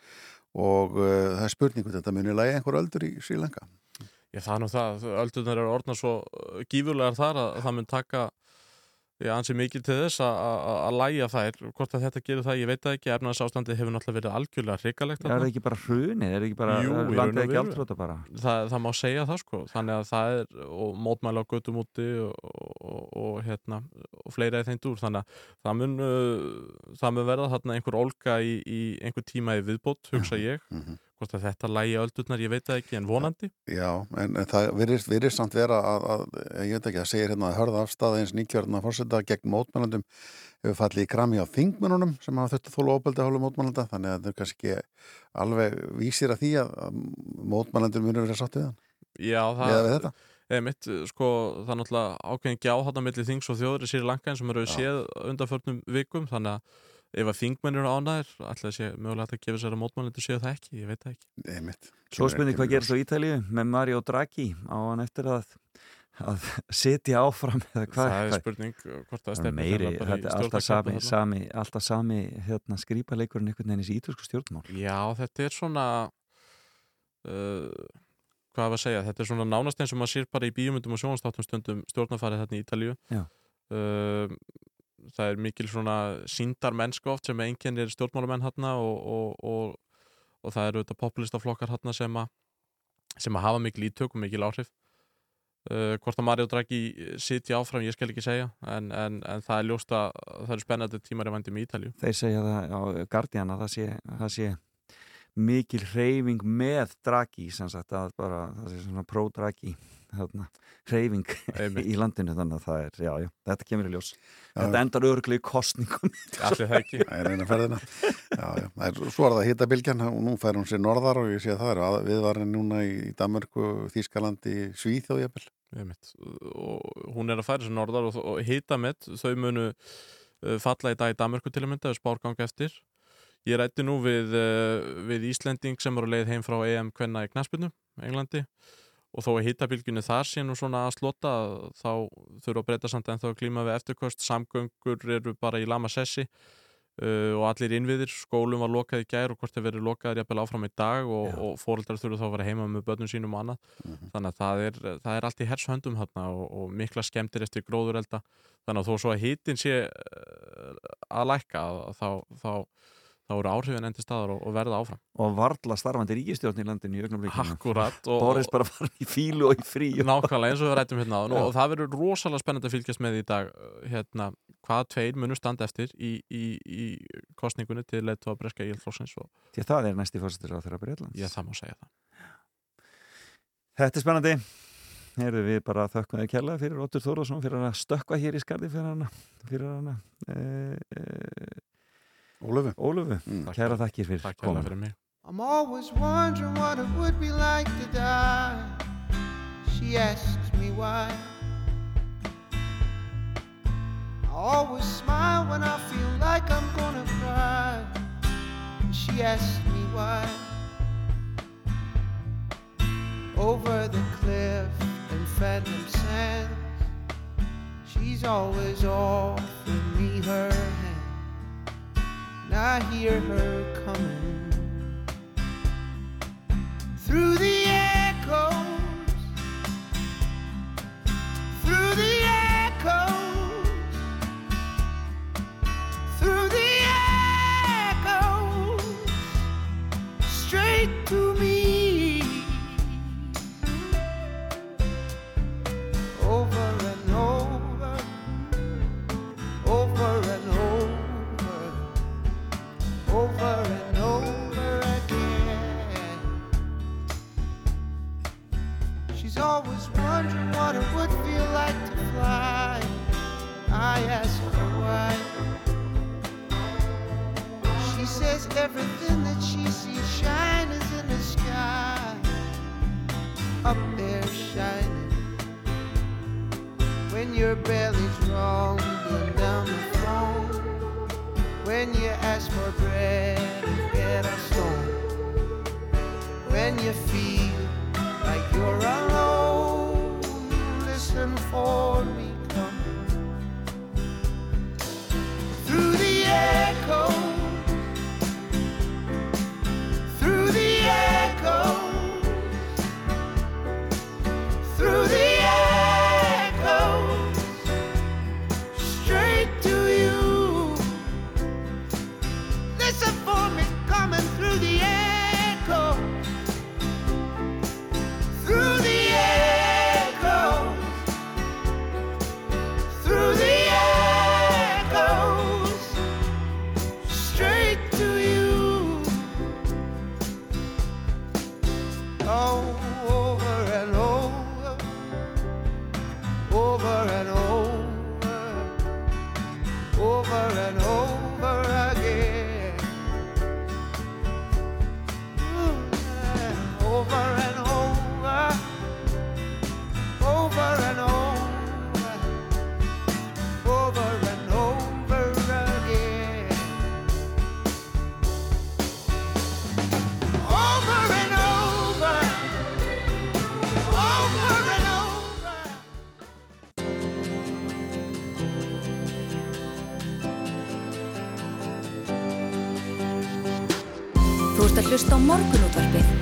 [SPEAKER 1] og uh, það er spurningu þetta muni lægi einhver öldur í Sri Lanka
[SPEAKER 13] Já, það er nú það, öldurnar eru orðnar svo gífurlegar þar að, að það mun taka Já, ansi mikið til þess að- að að lægja þær, hvort að þetta gerir það, ég veit það ekki, efnarsástandi hefur náttúrulega verið algjörlega hrikalegt
[SPEAKER 2] Er það ekki bara hrunið? Er ekki bara
[SPEAKER 13] Jú,
[SPEAKER 2] landið ekki aldróta bara?
[SPEAKER 13] það, það má segja það sko. Þannig að það er, og mótmæla á göttum úti og, og, og hérna og fleira í þeim dúr, þannig að það mun, uh, það mun verða þarna einhver olga í, í einhver tíma í viðbót hugsa ég, hvort að þetta lægi öldurnar, ég veit það ekki, en vonandi
[SPEAKER 1] Já, en, en það virðist samt vera að, að, ég veit ekki, að segir hérna að hörða afstæða eins nýkjörna fórseta gegn mótmælandum hefur fallið í krami á þingmennunum sem hafa þurft að þóla óbeldi að hóla mótmælanda þannig að það er kannski alveg vísir að því að, mótmælandur munur vera sátt við hann
[SPEAKER 13] Já, það
[SPEAKER 1] Miðað við þetta?
[SPEAKER 13] er mitt, sko, það er náttúrulega ákveðin gjá þarna milli þings og þjóður í Sýri Lanka sem eru
[SPEAKER 1] Já.
[SPEAKER 13] séð undanförnum vikum þannig að ef að þingmenn eru ánæðir ætla að sé mögulegt að gefa sér að mótmælendur séu það ekki, ég veit það ekki.
[SPEAKER 1] Einmitt.
[SPEAKER 2] Svo spurning hvað gerist á Ítalíu með Mario Draghi? Á hann eftir að, að sitja áfram eða hvað?
[SPEAKER 13] Það er spurning hvort það
[SPEAKER 2] er
[SPEAKER 13] stefnir
[SPEAKER 2] meiri, þetta er alltaf sami, sami, alltaf sami hérna, skrýpaleikurinn einhvern veginn í ítalsku stjórnmál.
[SPEAKER 13] Já, þetta er svona uh, hvað var að segja? Þetta er svona nánast eins og maður sér bara í bíumundum og sjónastáttum stundum stjórnafarið þarna í Ítalíu.
[SPEAKER 2] Já.
[SPEAKER 13] uh, það er mikil svona síndar mennska oft sem einkennir stjórnmálamenn þarna og, og, og, og það eru þetta populistaflokkar þarna sem sem að hafa mikil ítök og mikil áhrif. Uh, hvort að Mario Draghi sitja áfram, ég skal ekki segja en, en, en það er ljóst að það eru spennandi tímar í vandum í Ítalíu.
[SPEAKER 2] Þeir segja það á Guardian að það sé, það sé mikil hreyfing með Draghi sem sagt að bara það sé svona pro-Draghi þarna, hreyfing
[SPEAKER 13] Einmitt.
[SPEAKER 2] í landinu þannig að það er, já, já, þetta kemur í ljós
[SPEAKER 1] Já.
[SPEAKER 2] Þetta endar örgli í kostningum
[SPEAKER 13] Allir það ekki
[SPEAKER 1] Það er eina ferðina já, já. Það Er, Svo er það hittabilgjan og nú fær hún sér norðar og ég sé að það er viðvarin núna í Danmörku, Þýskalandi, Svíþjóð jafnvel.
[SPEAKER 13] Einmitt. og hún er að færa sér norðar og, og hita með þau munu uh, falla í dag í Danmörku til að mynda ef spárgang eftir ég rætti nú við, uh, við Íslending sem eru leið heim frá EM kvenna í Knaspinu, Englandi og þó að hitabilgjunni þar sé nú svona að slotta þá þurfa að breyta samt ennþá að glíma við eftirkost samgöngur eru bara í lama sessi uh, og allir innviðir, skólum var lokað í gær og hvort þeir verið lokaðir jafnvel áfram í dag og, og fóreldrar þurfa þá að vera heima með börnum sínum og annað. Þannig að það er, það er allt í hershöndum hérna og, og mikla skemmtir eftir gróðurelda. Þannig að þó svo að hitin sé eh, að lækka þá, þá, þá eru áhrifin endi staðar og, og verða áfram.
[SPEAKER 2] Og varla starfandi ríkistjórn í landinu í
[SPEAKER 13] og-
[SPEAKER 2] Boris bara farin í fílu og í frí
[SPEAKER 13] Nákvæmlega eins og við rættum hérna
[SPEAKER 2] Já.
[SPEAKER 13] og það verður rosalega spennandi að fylgjast með í dag uh, hérna, hvaða tveir munur standa eftir í, í, í kostningunni til leitt og breska ílflóksins og
[SPEAKER 2] Því að það er næsti fórsetur á þeirra Breitlands
[SPEAKER 13] ég það má segja það.
[SPEAKER 2] Þetta er spennandi. Heyrðu við bara þökkum þér kærlega fyrir Óttur Þórðarsson fyrir að stökkva hér í skarði fyrir hana fyrir hana. E, e,
[SPEAKER 1] Ólöfu
[SPEAKER 2] Ólöfu, kæra þakkir fyrir
[SPEAKER 13] Takk kærlega fyrir mig
[SPEAKER 14] I'm always wondering what it would be like to die. She asks me why. I always smile when I feel like I'm gonna cry. She asks me why. Over the cliff in Phantom Sands, she's always offering me her hand. And I hear her coming through the echoes, through the echoes, through the echoes, straight to me.
[SPEAKER 9] Þú ert að hlusta á morgunútvarpið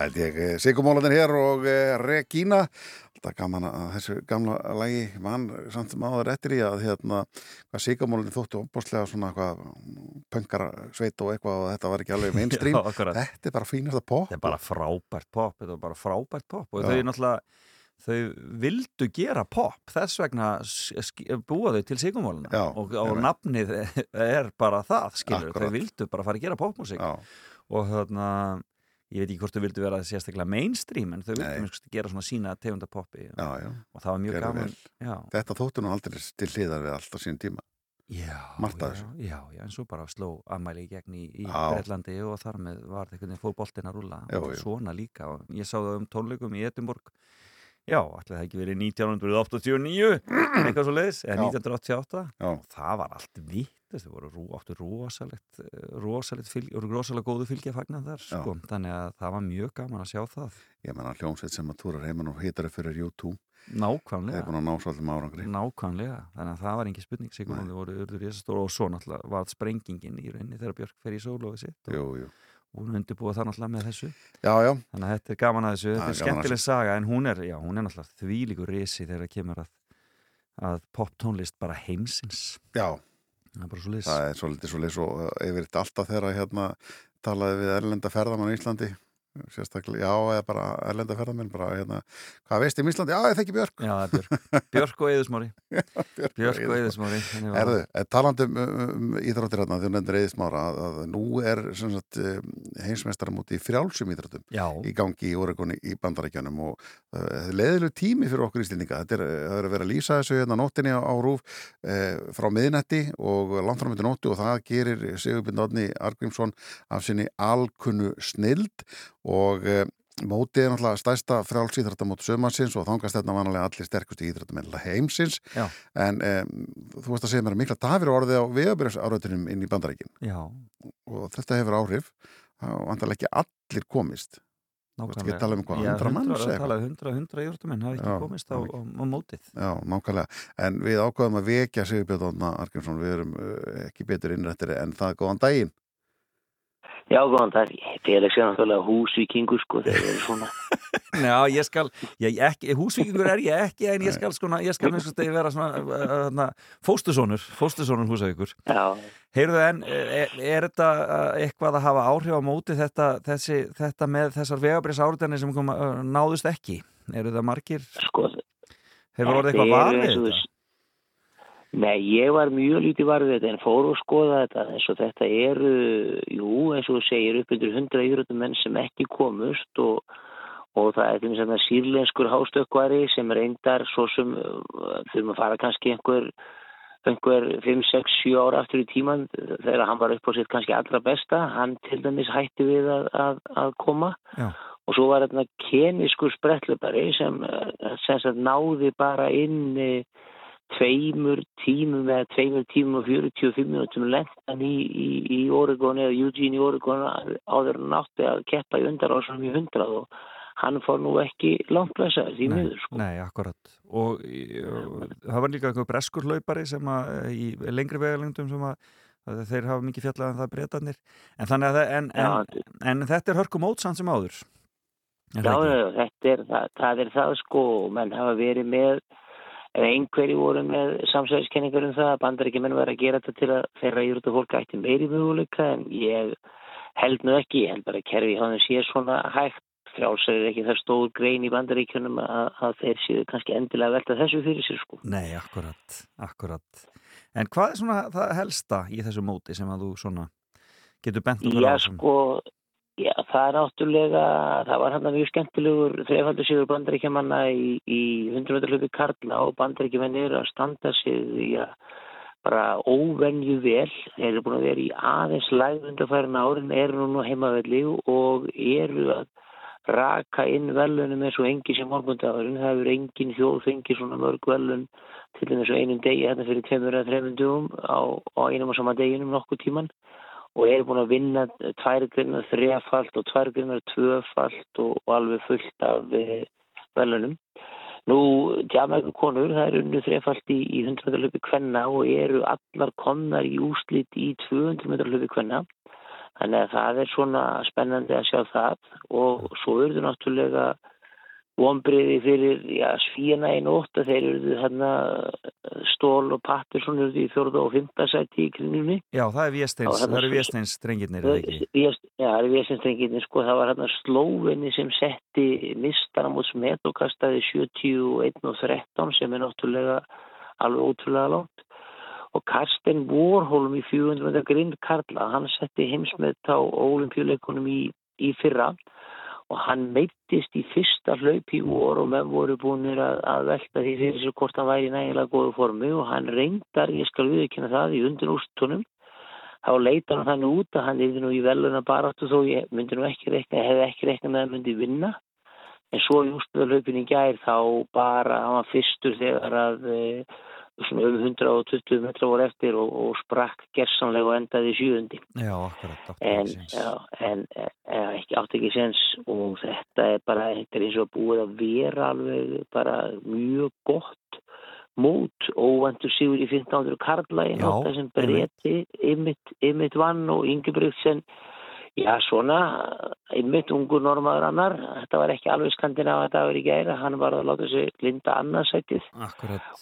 [SPEAKER 1] Það er ég, Sigurmólandir hér og eh, Regína. Alltaf gaman að þessu gamla lagi. Mann samt sem áður eftir í að hérna, hvað Sigurmólandir þóttu opbóstlega svona hvað pöngara sveit og eitthvað og þetta var ekki alveg mainstream.
[SPEAKER 2] Já.
[SPEAKER 1] Þetta er bara fínasta pop.
[SPEAKER 2] Þetta er bara frábært pop, þetta var bara frábært pop. Og
[SPEAKER 1] Já.
[SPEAKER 2] þau náttúrulega þau vildu gera pop. Þess vegna búa þau til sigumólina
[SPEAKER 1] Já,
[SPEAKER 2] og, og nafnið er bara það skilur,
[SPEAKER 1] Akkurat.
[SPEAKER 2] þau vildu bara fara að gera popmusik og þarna ég veit ekki hvort þau vildu vera sérstaklega mainstream en þau vildu
[SPEAKER 1] Nei.
[SPEAKER 2] minnst gera svona sína tegunda poppi
[SPEAKER 1] Já, já.
[SPEAKER 2] og það var mjög
[SPEAKER 1] Gerðu
[SPEAKER 2] gaman já,
[SPEAKER 1] Þetta þóttu nú aldrei til hliðar við allt á sínum tíma
[SPEAKER 2] já, já, já, já, en svo bara sló ammæli í gegn í, í
[SPEAKER 1] Já.
[SPEAKER 2] Breitlandi og þar með var þetta einhvern veginn fór boltin að og
[SPEAKER 1] jú.
[SPEAKER 2] svona líka og ég sá það um tónleikum í Edinborg já, ætli það ekki verið 1989 eitthvað svo leiðis, eða
[SPEAKER 1] Já.
[SPEAKER 2] 1988
[SPEAKER 1] Já.
[SPEAKER 2] og það var allt vitt þau voru rú, áttu rosalegt rosalegt fylg, voru rosalega góðu fylgja fagnar þar sko. þannig að það var mjög gaman að sjá það.
[SPEAKER 1] Ég menna hljómsveit sem að túrar heimann og hitar upp fyrir YouTube. Það
[SPEAKER 2] nákvæmlega
[SPEAKER 1] að
[SPEAKER 2] Nákvæmlega, þannig að það var engin spurning Sigurmóli voru urður risastór og svo náttúrulega var sprengingin í rauninni þegar Björk fer í sólófi sitt og
[SPEAKER 1] Jú, jú
[SPEAKER 2] hún undirbúa það náttúrulega með þessu.
[SPEAKER 1] Já, já.
[SPEAKER 2] Þannig að þetta er gaman að þessu, þetta
[SPEAKER 1] er
[SPEAKER 2] skemmtileg saga en hún er, já, hún er náttúrulega þvílíkur risi þegar það kemur að, að poptónlist bara heimsins.
[SPEAKER 1] Já,
[SPEAKER 2] það er bara svo liðs
[SPEAKER 1] það er svolítið svo yfir þetta alltaf þegar að hérna talaði við erlenda ferðamann í Íslandi sérstaklega, já, eða bara erlenda ferðamenn bara, hérna, hvað veist um Íslandi? Já, ég þekki Björk.
[SPEAKER 2] Já, Björk, Björk og Eðusmári
[SPEAKER 1] Björk,
[SPEAKER 2] og Eðusmári
[SPEAKER 1] Erðu, talandi um, íþróttir hérna, þú nefndir Eðismára að, að nú er heimsmeistaramóti í frjálsum íþróttum
[SPEAKER 2] Já.
[SPEAKER 1] í gangi í Oregoni í bandarækjunum og uh, leðileg tími fyrir okkur íslendinga. Þetta er, það er að vera að lýsa þessu hérna nóttinni á, á rúf uh, frá miðnetti og miðnetti nóttu og það gerir Sigurbind Og uh, Mótið er náttúrulega stærsta frjálsýþrættamót sömansins og þangast þetta vanalega allir sterkustu íþrættamenn heimsins.
[SPEAKER 2] Já.
[SPEAKER 1] en um, þú veist að segja mér að mikla tafir orðið á vegabrjöfsáröðunum inn í bandarækin
[SPEAKER 2] Já.
[SPEAKER 1] og þetta hefur áhrif. Það vantarlega ekki allir komist. Þú veist ekki að tala um hvað,
[SPEAKER 2] Já,
[SPEAKER 1] 100 manns
[SPEAKER 2] Það
[SPEAKER 1] eitthvað?
[SPEAKER 2] talaði 100, 100 jórtumenn hafi ekki
[SPEAKER 1] Já,
[SPEAKER 2] komist á, á, á mótið.
[SPEAKER 1] Já, nákvæmlega, en við ákvaðum að vekja Sigurbjörn Átna Arkinsson, við erum uh, ekki betur innrættir en það. Góðan daginn
[SPEAKER 15] Já, góðan dag. Félags er náttúrulega húsvíkingur, sko, þeir eru svona.
[SPEAKER 2] Já, ég skal, ég, ekki, húsvíkingur er ég ekki en ég skal svona, ég skal minnst að vera svona uh, fóstusónur, fóstusónur húsvíkingur
[SPEAKER 15] Já.
[SPEAKER 2] Heyrðu en, er, er þetta uh, eitthvað að hafa áhrif á móti þetta, þessi, þetta með þessar vegabrís áriðanir sem kom, náðust ekki? Eru það margir?
[SPEAKER 15] Sko,
[SPEAKER 2] Hefur orðið
[SPEAKER 15] Þetta
[SPEAKER 2] eitthvað varðið þetta?
[SPEAKER 15] Nei, ég var mjög lítið varðið þetta en fór og skoða þetta. Eins og þetta eru, jú, eins og þú segir upp undir 100 íþróttum menn sem ekki komust og, og það er til þess að sírlenskur hástökkvari sem reyndar svo sem uh, þurfum að fara kannski einhver einhver 5, 6, 7 ára aftur í tíman þegar hann var upp á sitt kannski allra besta. Hann til dæmis hætti við að, að, að koma.
[SPEAKER 2] Já.
[SPEAKER 15] og svo var þetta kemiskur sprettlöpari sem, eh, sem náði bara inn eh, tveimur tímum eða tveimur tímum og 45 minútum lentan í, í, í Oregon eða Eugene í Oregon áður en átti að keppa í undarásunum í 100 og hann fór nú ekki langt blessaður því miður sko.
[SPEAKER 2] Nei, akkurat. Og, og það var líka einhver breskur hlaupari sem að í lengri vegalengdum sem að, að þeir hafa mikið fjallað en það breytanir en þannig að það, en, en, en, þetta er hörku mótsann sem áður. Er
[SPEAKER 15] Já, já, þetta er það, það er það sko. Menn hafa verið með eða einhverju voru með samsæðiskenningar um það að bandaríkjumenn var að gera þetta til að þeirra íróttu fólk ætti meiri möguleika en ég held nú ekki, ég held bara að kerfi hann sé svona hægt. Frjálsar er ekki það stór grein í bandaríkjunum að, að þeir séu kannski endilega velta þessu fyrir sér sko.
[SPEAKER 2] Nei, akkurat, akkurat. En hvað er svona það helsta í þessu móti sem að þú svona getur bent okkur
[SPEAKER 15] Já,
[SPEAKER 2] á sem
[SPEAKER 15] sko, já, það er náttúrulega, það var hann mjög skemmtilegur þreifaldur sigur bandaríkjamanna í, í 100 meter hlupi Karla og bandaríkjaman eru að standa sig í að bara óvenju vel, þeir eru búin að vera í aðeins læg undarfærin árin, eru nú heimavelli og eru að raka inn velunum eins og engi sem morgundagurinn, það hefur engin þjóð fengið svona mörg velun til þess að einum degi hérna fyrir tveimur eða þreimum dugum á, á einum og sama deginum nokkuð tíman og eru búin að vinna tvær grinnar þrefalt og tvær grinnar tvöfalt og, og alveg fullt af e, velunum. Nú, Jamaica konur, það er unnu þrefalt í, í 100 meter hlupi kvenna og eru allar komnar í úslit í 200 meter hlupi kvenna. Þannig að það er svona spennandi að sjá það og svo eru náttúrulega vonbriði fyrir svíjana í nótt að þeir eru þarna stól og Pattersson eru í fjórða og fymta sæti í kringlunni.
[SPEAKER 2] Já, það er Viesteins, það eru Viesteins drengirnir, eða ekki?
[SPEAKER 15] Vést- Já, það er Vésinstrengirni, sko, það var hérna Slóvinni sem setti mistaramóts met og kastaði 71 og 13 sem er náttúrulega alveg ótrúlega langt. Og Karsten Warholm í 400 metra grind Karla, hann setti heimsmet á olimpíuleikunum í, í fyrra og hann meittist í fyrsta hlaup í vor og menn voru búinir að, að velta því fyrir sér hvort hann væri í nægilega góðu formu og hann reyndar, ég skal viðkynna það, í undir úrstunum þá leita hann þannig út að hann yfir nú í veluna baráttu þó ég myndi nú ekki rekna, hefði ekki rekna með að hann myndi vinna. En svo í úrstuðarlaupin í gær þá bara, hann var fyrstur þegar að e, svona um 120 metra voru eftir og, og sprakk gersanlega og endaði í sjöundi.
[SPEAKER 2] Já, akkurat,
[SPEAKER 15] en, já, en e, e, ekki átti ekki sens og þetta er bara, þetta er eins og búið að vera alveg bara mjög gott mót óvendur sigur í 1500 Karla í
[SPEAKER 2] Já,
[SPEAKER 15] nátt sem breyti ymmit, vann og Ingebrigtsen já svona ymmit ungur normaður annar þetta var ekki alveg skandinav að dagur í gæra hann var að láta sig linda annarsætið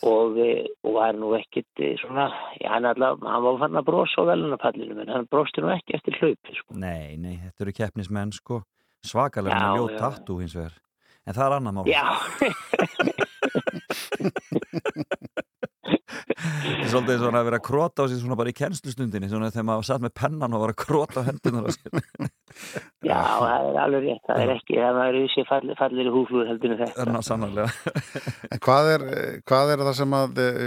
[SPEAKER 15] og, eh, og var nú ekkit eh, svona, já hann allavega hann var fann að brosa á velunapallinu en hann brosti nú ekki eftir hlaupi sko.
[SPEAKER 2] Nei, nei, þetta eru keppnismenn, sko. Svakalega með ljót
[SPEAKER 15] já.
[SPEAKER 2] tattoo hins vegar. En það er annar mál.
[SPEAKER 15] já
[SPEAKER 2] Það er svolítið svona að vera að króta á sig svona bara í kennslustundinni, svona þegar maður satt með pennan og var að króta á hendunar.
[SPEAKER 15] Já, það er alveg rétt, það er ekki, það er þessi falli, fallir húflúður heldur en þetta.
[SPEAKER 2] Það er sannarlega.
[SPEAKER 1] En hvað er, hvað er það sem að eh,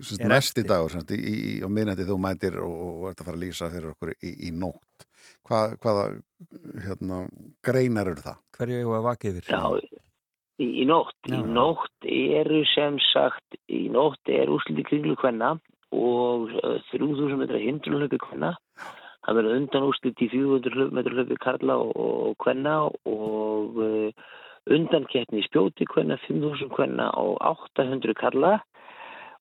[SPEAKER 1] semst, næsti dagur semst, í, í, á minnætti þú mætir og, og ert að fara að lýsa fyrir okkur í, í nótt Hvað, hvaða hérna, greinar eru það?
[SPEAKER 2] Hverju eigum við að vaka yfir?
[SPEAKER 15] Já, í, í nótt, í
[SPEAKER 2] Já.
[SPEAKER 15] nótt eru sem sagt, í nótt er úsliti kringlu kvenna og uh, 3000 metra hindrunlöpi kvenna. Það verður undan úslit í 400 metra hlöpi karla og, kvenna og undan keppni í spjóti kvenna, 5000 kvenna og 800 karla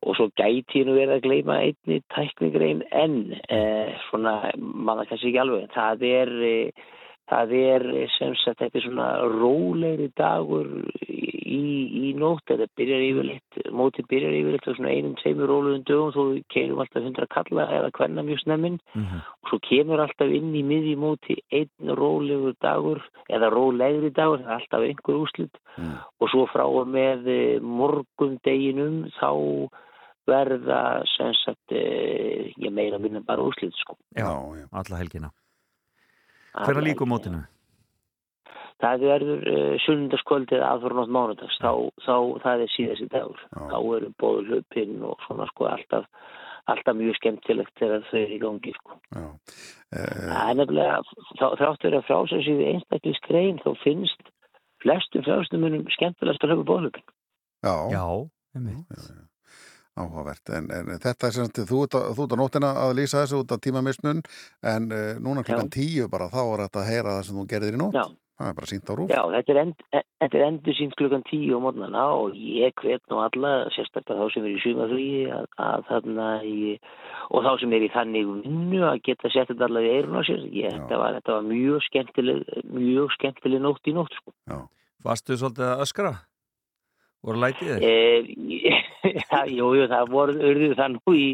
[SPEAKER 15] og svo gæti nú verið að gleyma einni tæknigrein en eh, svona, manna kannski ekki alveg það er eh, það er eh, sem sagt er svona rólegri dagur í, í nótt. Þetta byrjar yfirleitt, mótið byrjar yfirleitt á svona einum, tveimur rólegum dögum. Þó við keirum alltaf hundra kalla eða kvenna mjög snemmin. Og svo kemur alltaf inn í miðji móti einn rólegur dagur eða rólegri dagur, það er alltaf einhver úslit og svo frá og með eh, morgundeginum þá verða sem sagt eh, ég meira minna bara úslit sko.
[SPEAKER 2] Já, alla helgina. Hvernig líku mótinu?
[SPEAKER 15] Það verður uh, sunnundaskvöldið aðfórnótt mánudags, þá, þá það er síðast í dagur. Þá eru bóðu hlupinn og svona sko alltaf, alltaf mjög skemmtilegt þegar þau eru í gangi sko. Það er nefnilega, þá- þrátt verið að frásæðsíðu einstaklis grein þá finnst flestum frásæðsmunum skemmtilegast að hlaupa bóðhlupinn.
[SPEAKER 1] Já,
[SPEAKER 2] Já einmitt.
[SPEAKER 1] Áhugavert. En, en þetta er sem sagt, þú ert á- þú nóttina að lýsa þessu út af tímamismun en uh, núna klukkan tíu bara þá er þetta að heyra það sem þú gerðir í nótt.
[SPEAKER 15] Já.
[SPEAKER 1] Það er bara sínt á rúf.
[SPEAKER 15] Já, þetta er, end, e- þetta er endur sínt klukkan tíu á mótnana og ég hvet nú alla, sérstaklega þá sem er í sumafríi að, að þarna í, og þá sem er í þannig vinnu að geta sett þetta allavega í eirun á sér. Ég, þetta, var, þetta var mjög skemmtileg, mjög skemmtileg nótt í nótt, sko.
[SPEAKER 2] Varstu svolítið að öskra? Voru lætið þér?
[SPEAKER 15] E, já, jú, jú, það voru urðu það nú í,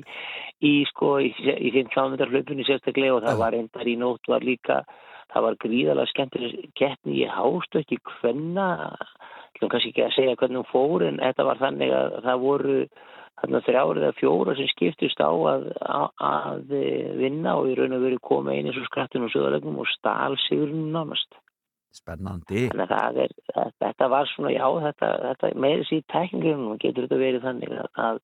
[SPEAKER 15] í sko, í, í 15 metrar hlaupunni sérstaklega og það var endar í nótt var líka, það var gríðalega skemmtileg keppni í hástu ekki hvenna, hljóðum kannski ekki að segja hvernig hún fór en þetta var þannig að það voru þarna þrjár eða fjóra sem skiptust á að, að, að vinna og í raun og veru koma eins og skrattinu og söðalegnum og stál sigurinn nánast.
[SPEAKER 2] Spennandi.
[SPEAKER 15] Þannig að það er, þetta- þetta var svona, já, þetta, þetta meiri síð tækningunum getur þetta verið þannig að, að,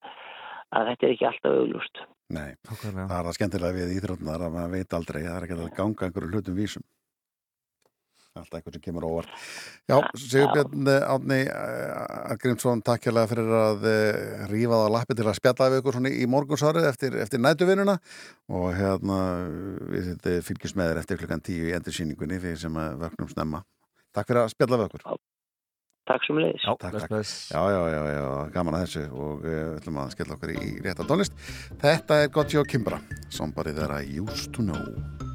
[SPEAKER 15] að þetta er ekki alltaf auglúst.
[SPEAKER 1] Nei, það er það skemmtilega við íþrótnar að maður veit aldrei, það er ekki að ganga einhverju hlutum vísum. Alltaf eitthvað sem kemur óvart. Já, Sigurbjörn eh, Árni Argrímsson, takk hérlega fyrir að eh, rífa það á lappi til að spjalla við ykkur svona í morgunsárið eftir, eftir nætuvinnuna og hérna við fylgjum með þér eftir klukkan tíu í endursýningunni fyrir sem að vöknum snemma. Takk fyrir að spjalla við okkur.
[SPEAKER 15] Takk sem leiðis.
[SPEAKER 2] Já,
[SPEAKER 1] takk, takk. Já, já, já, já, gaman að þessu og við uh, ætlum að skella okkur í rétta tónlist. Þetta er og Kimbra, Somebody That I Used To Know.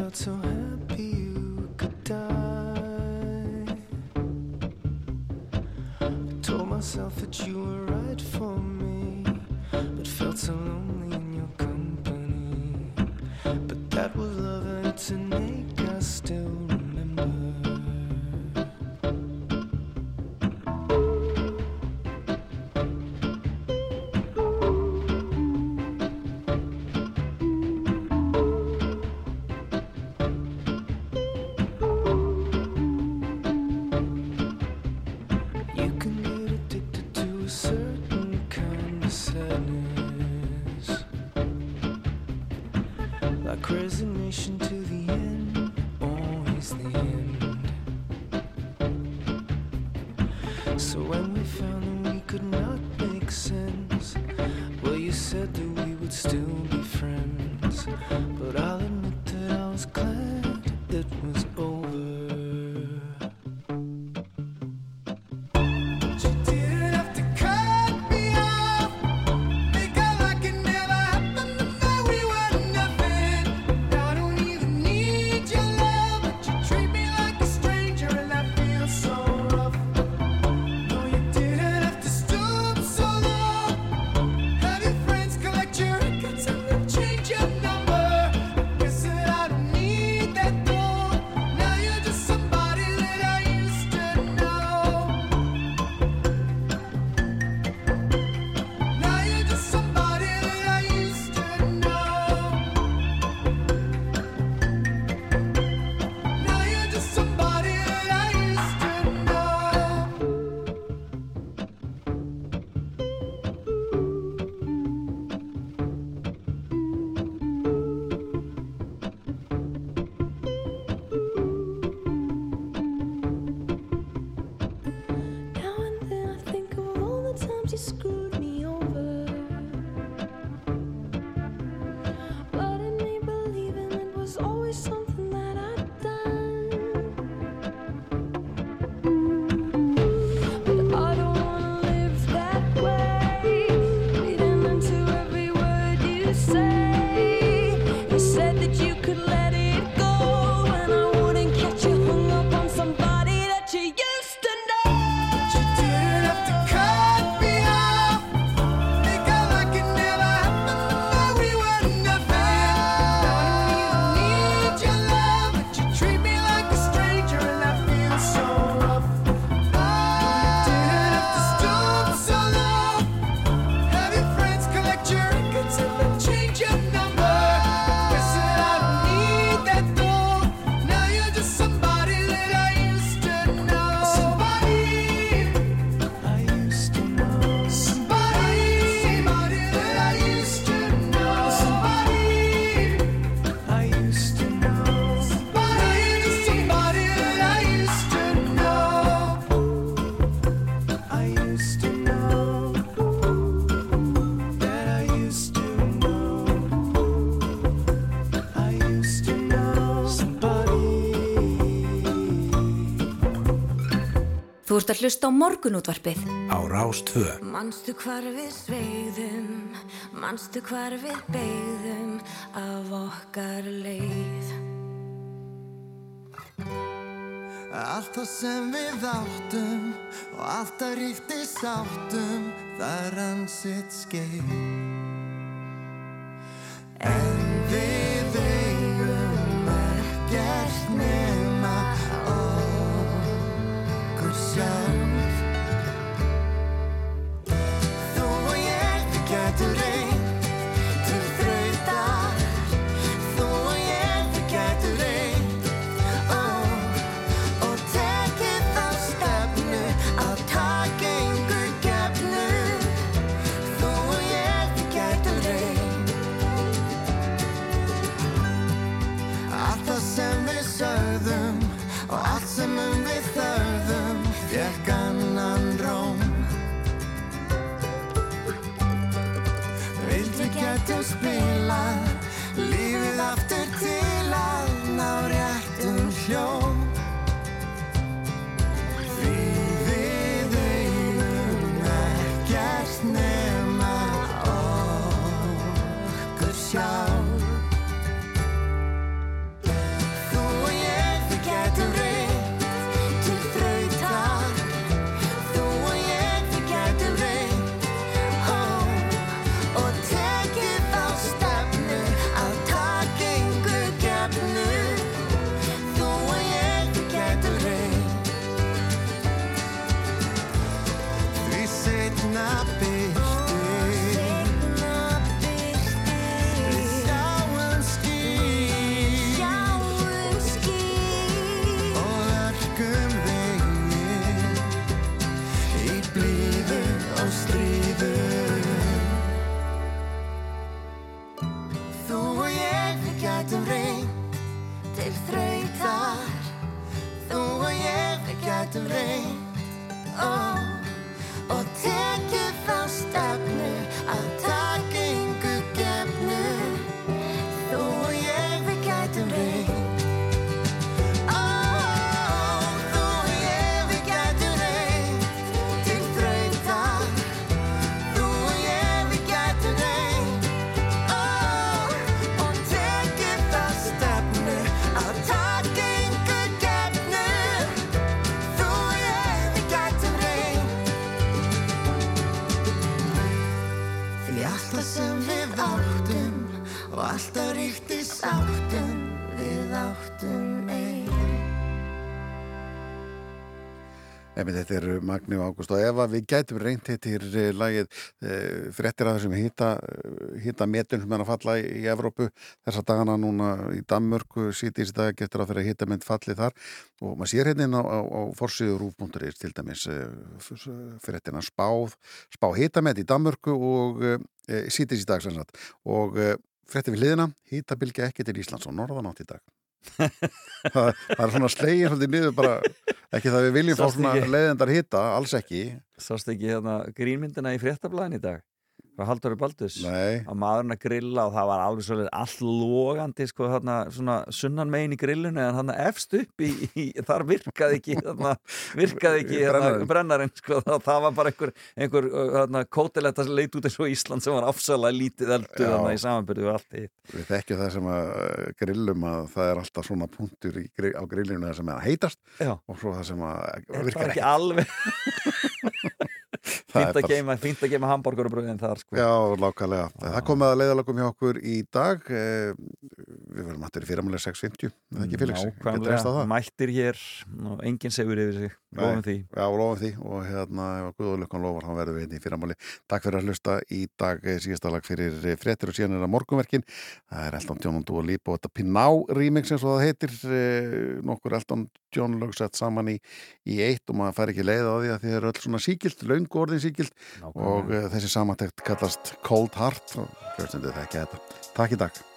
[SPEAKER 14] felt so happy you could die. I told myself that you were right for me, but felt so lonely in your company. But that was love.
[SPEAKER 3] Þú ert að hlusta á morgunútvarpið.
[SPEAKER 10] Á Rástvö
[SPEAKER 9] Manstu hvar við sveiðum Manstu hvar við beigðum af okkar leið?
[SPEAKER 6] Allt það sem við áttum og allt að ríkti sáttum þar hann sitt skeið.
[SPEAKER 12] house.
[SPEAKER 1] Emi, þetta er Magni og Ágúst. Og ef að við gætum reynt þetta er lagið e, fréttir að þessum hýta hýta metun sem er að falla í, í Evrópu þessa dagana núna í Danmörku sítið í dag getur að fyrir að hýta mynd falli þar. Og maður sér hérna á, á, á forsiður úf.is til dæmis e, fréttina spáð spá hýta met í Danmörku og e, sítið í dag sem sagt. Og fréttir við hliðina hýta bylgja ekki til Íslands og norðanátt í dag það, það er svona slegin svolítið niður bara ekki það við viljum fá svona
[SPEAKER 2] ekki?
[SPEAKER 1] leiðendar hitta, alls ekki
[SPEAKER 2] Sást ekki hérna grínmyndina í fréttablaðin í dag frá Halldóri Baldus
[SPEAKER 1] Nei.
[SPEAKER 2] að maðurinn að grilla og það var alveg svolítið allt logandi sko þarna svona sunnan megin í grillinu en hann efst upp í, í þar virkaði ekki þarna, virkaði ekki þarna,
[SPEAKER 1] Brennarinn.
[SPEAKER 2] sko það, það var bara einhver, einhver þarna, kótiletta sem leit út eins og Ísland sem var afsalega lítið eldu þarna í samanbyrðu og allt hitt
[SPEAKER 1] við þekkjum það sem að uh, grillum að það er alltaf svona punktur í, á grillinu það sem er að heitast
[SPEAKER 2] Já.
[SPEAKER 1] og svo það sem að virkar
[SPEAKER 2] ekki
[SPEAKER 1] ekki
[SPEAKER 2] alveg
[SPEAKER 1] Það er
[SPEAKER 2] fínt að geima, fínt að geima hambúrgurabröðin þar sko.
[SPEAKER 1] Já, lákalega. Það komið að leiðalögum hjá okkur í dag. Eh, Við verðum aftur í fyrirmálega 6.50. Það ekki á
[SPEAKER 2] Nákvæmlega,
[SPEAKER 1] það?
[SPEAKER 2] mættir hér og enginn segur yfir sig. Lofum því.
[SPEAKER 1] Já, lofum því. Og hérna Guðalökkan lofar þá verðum við hérna í fyrramáli Takk fyrir að hlusta í dag. Eh, síðasta lag fyrir eh, fréttir og síðan er það morgunverkin. Það er Elton John og Dua Lipa og þetta Piná remix eins og það heitir. Nokkur Elton John lög sett saman í, í eitt og maður fær ekki leið á því að þið eru öll svona síkild, löngu orðin síkild og eh, þessi samantekt kallast Cold Heart og hlustandi þekki þetta. Takk í dag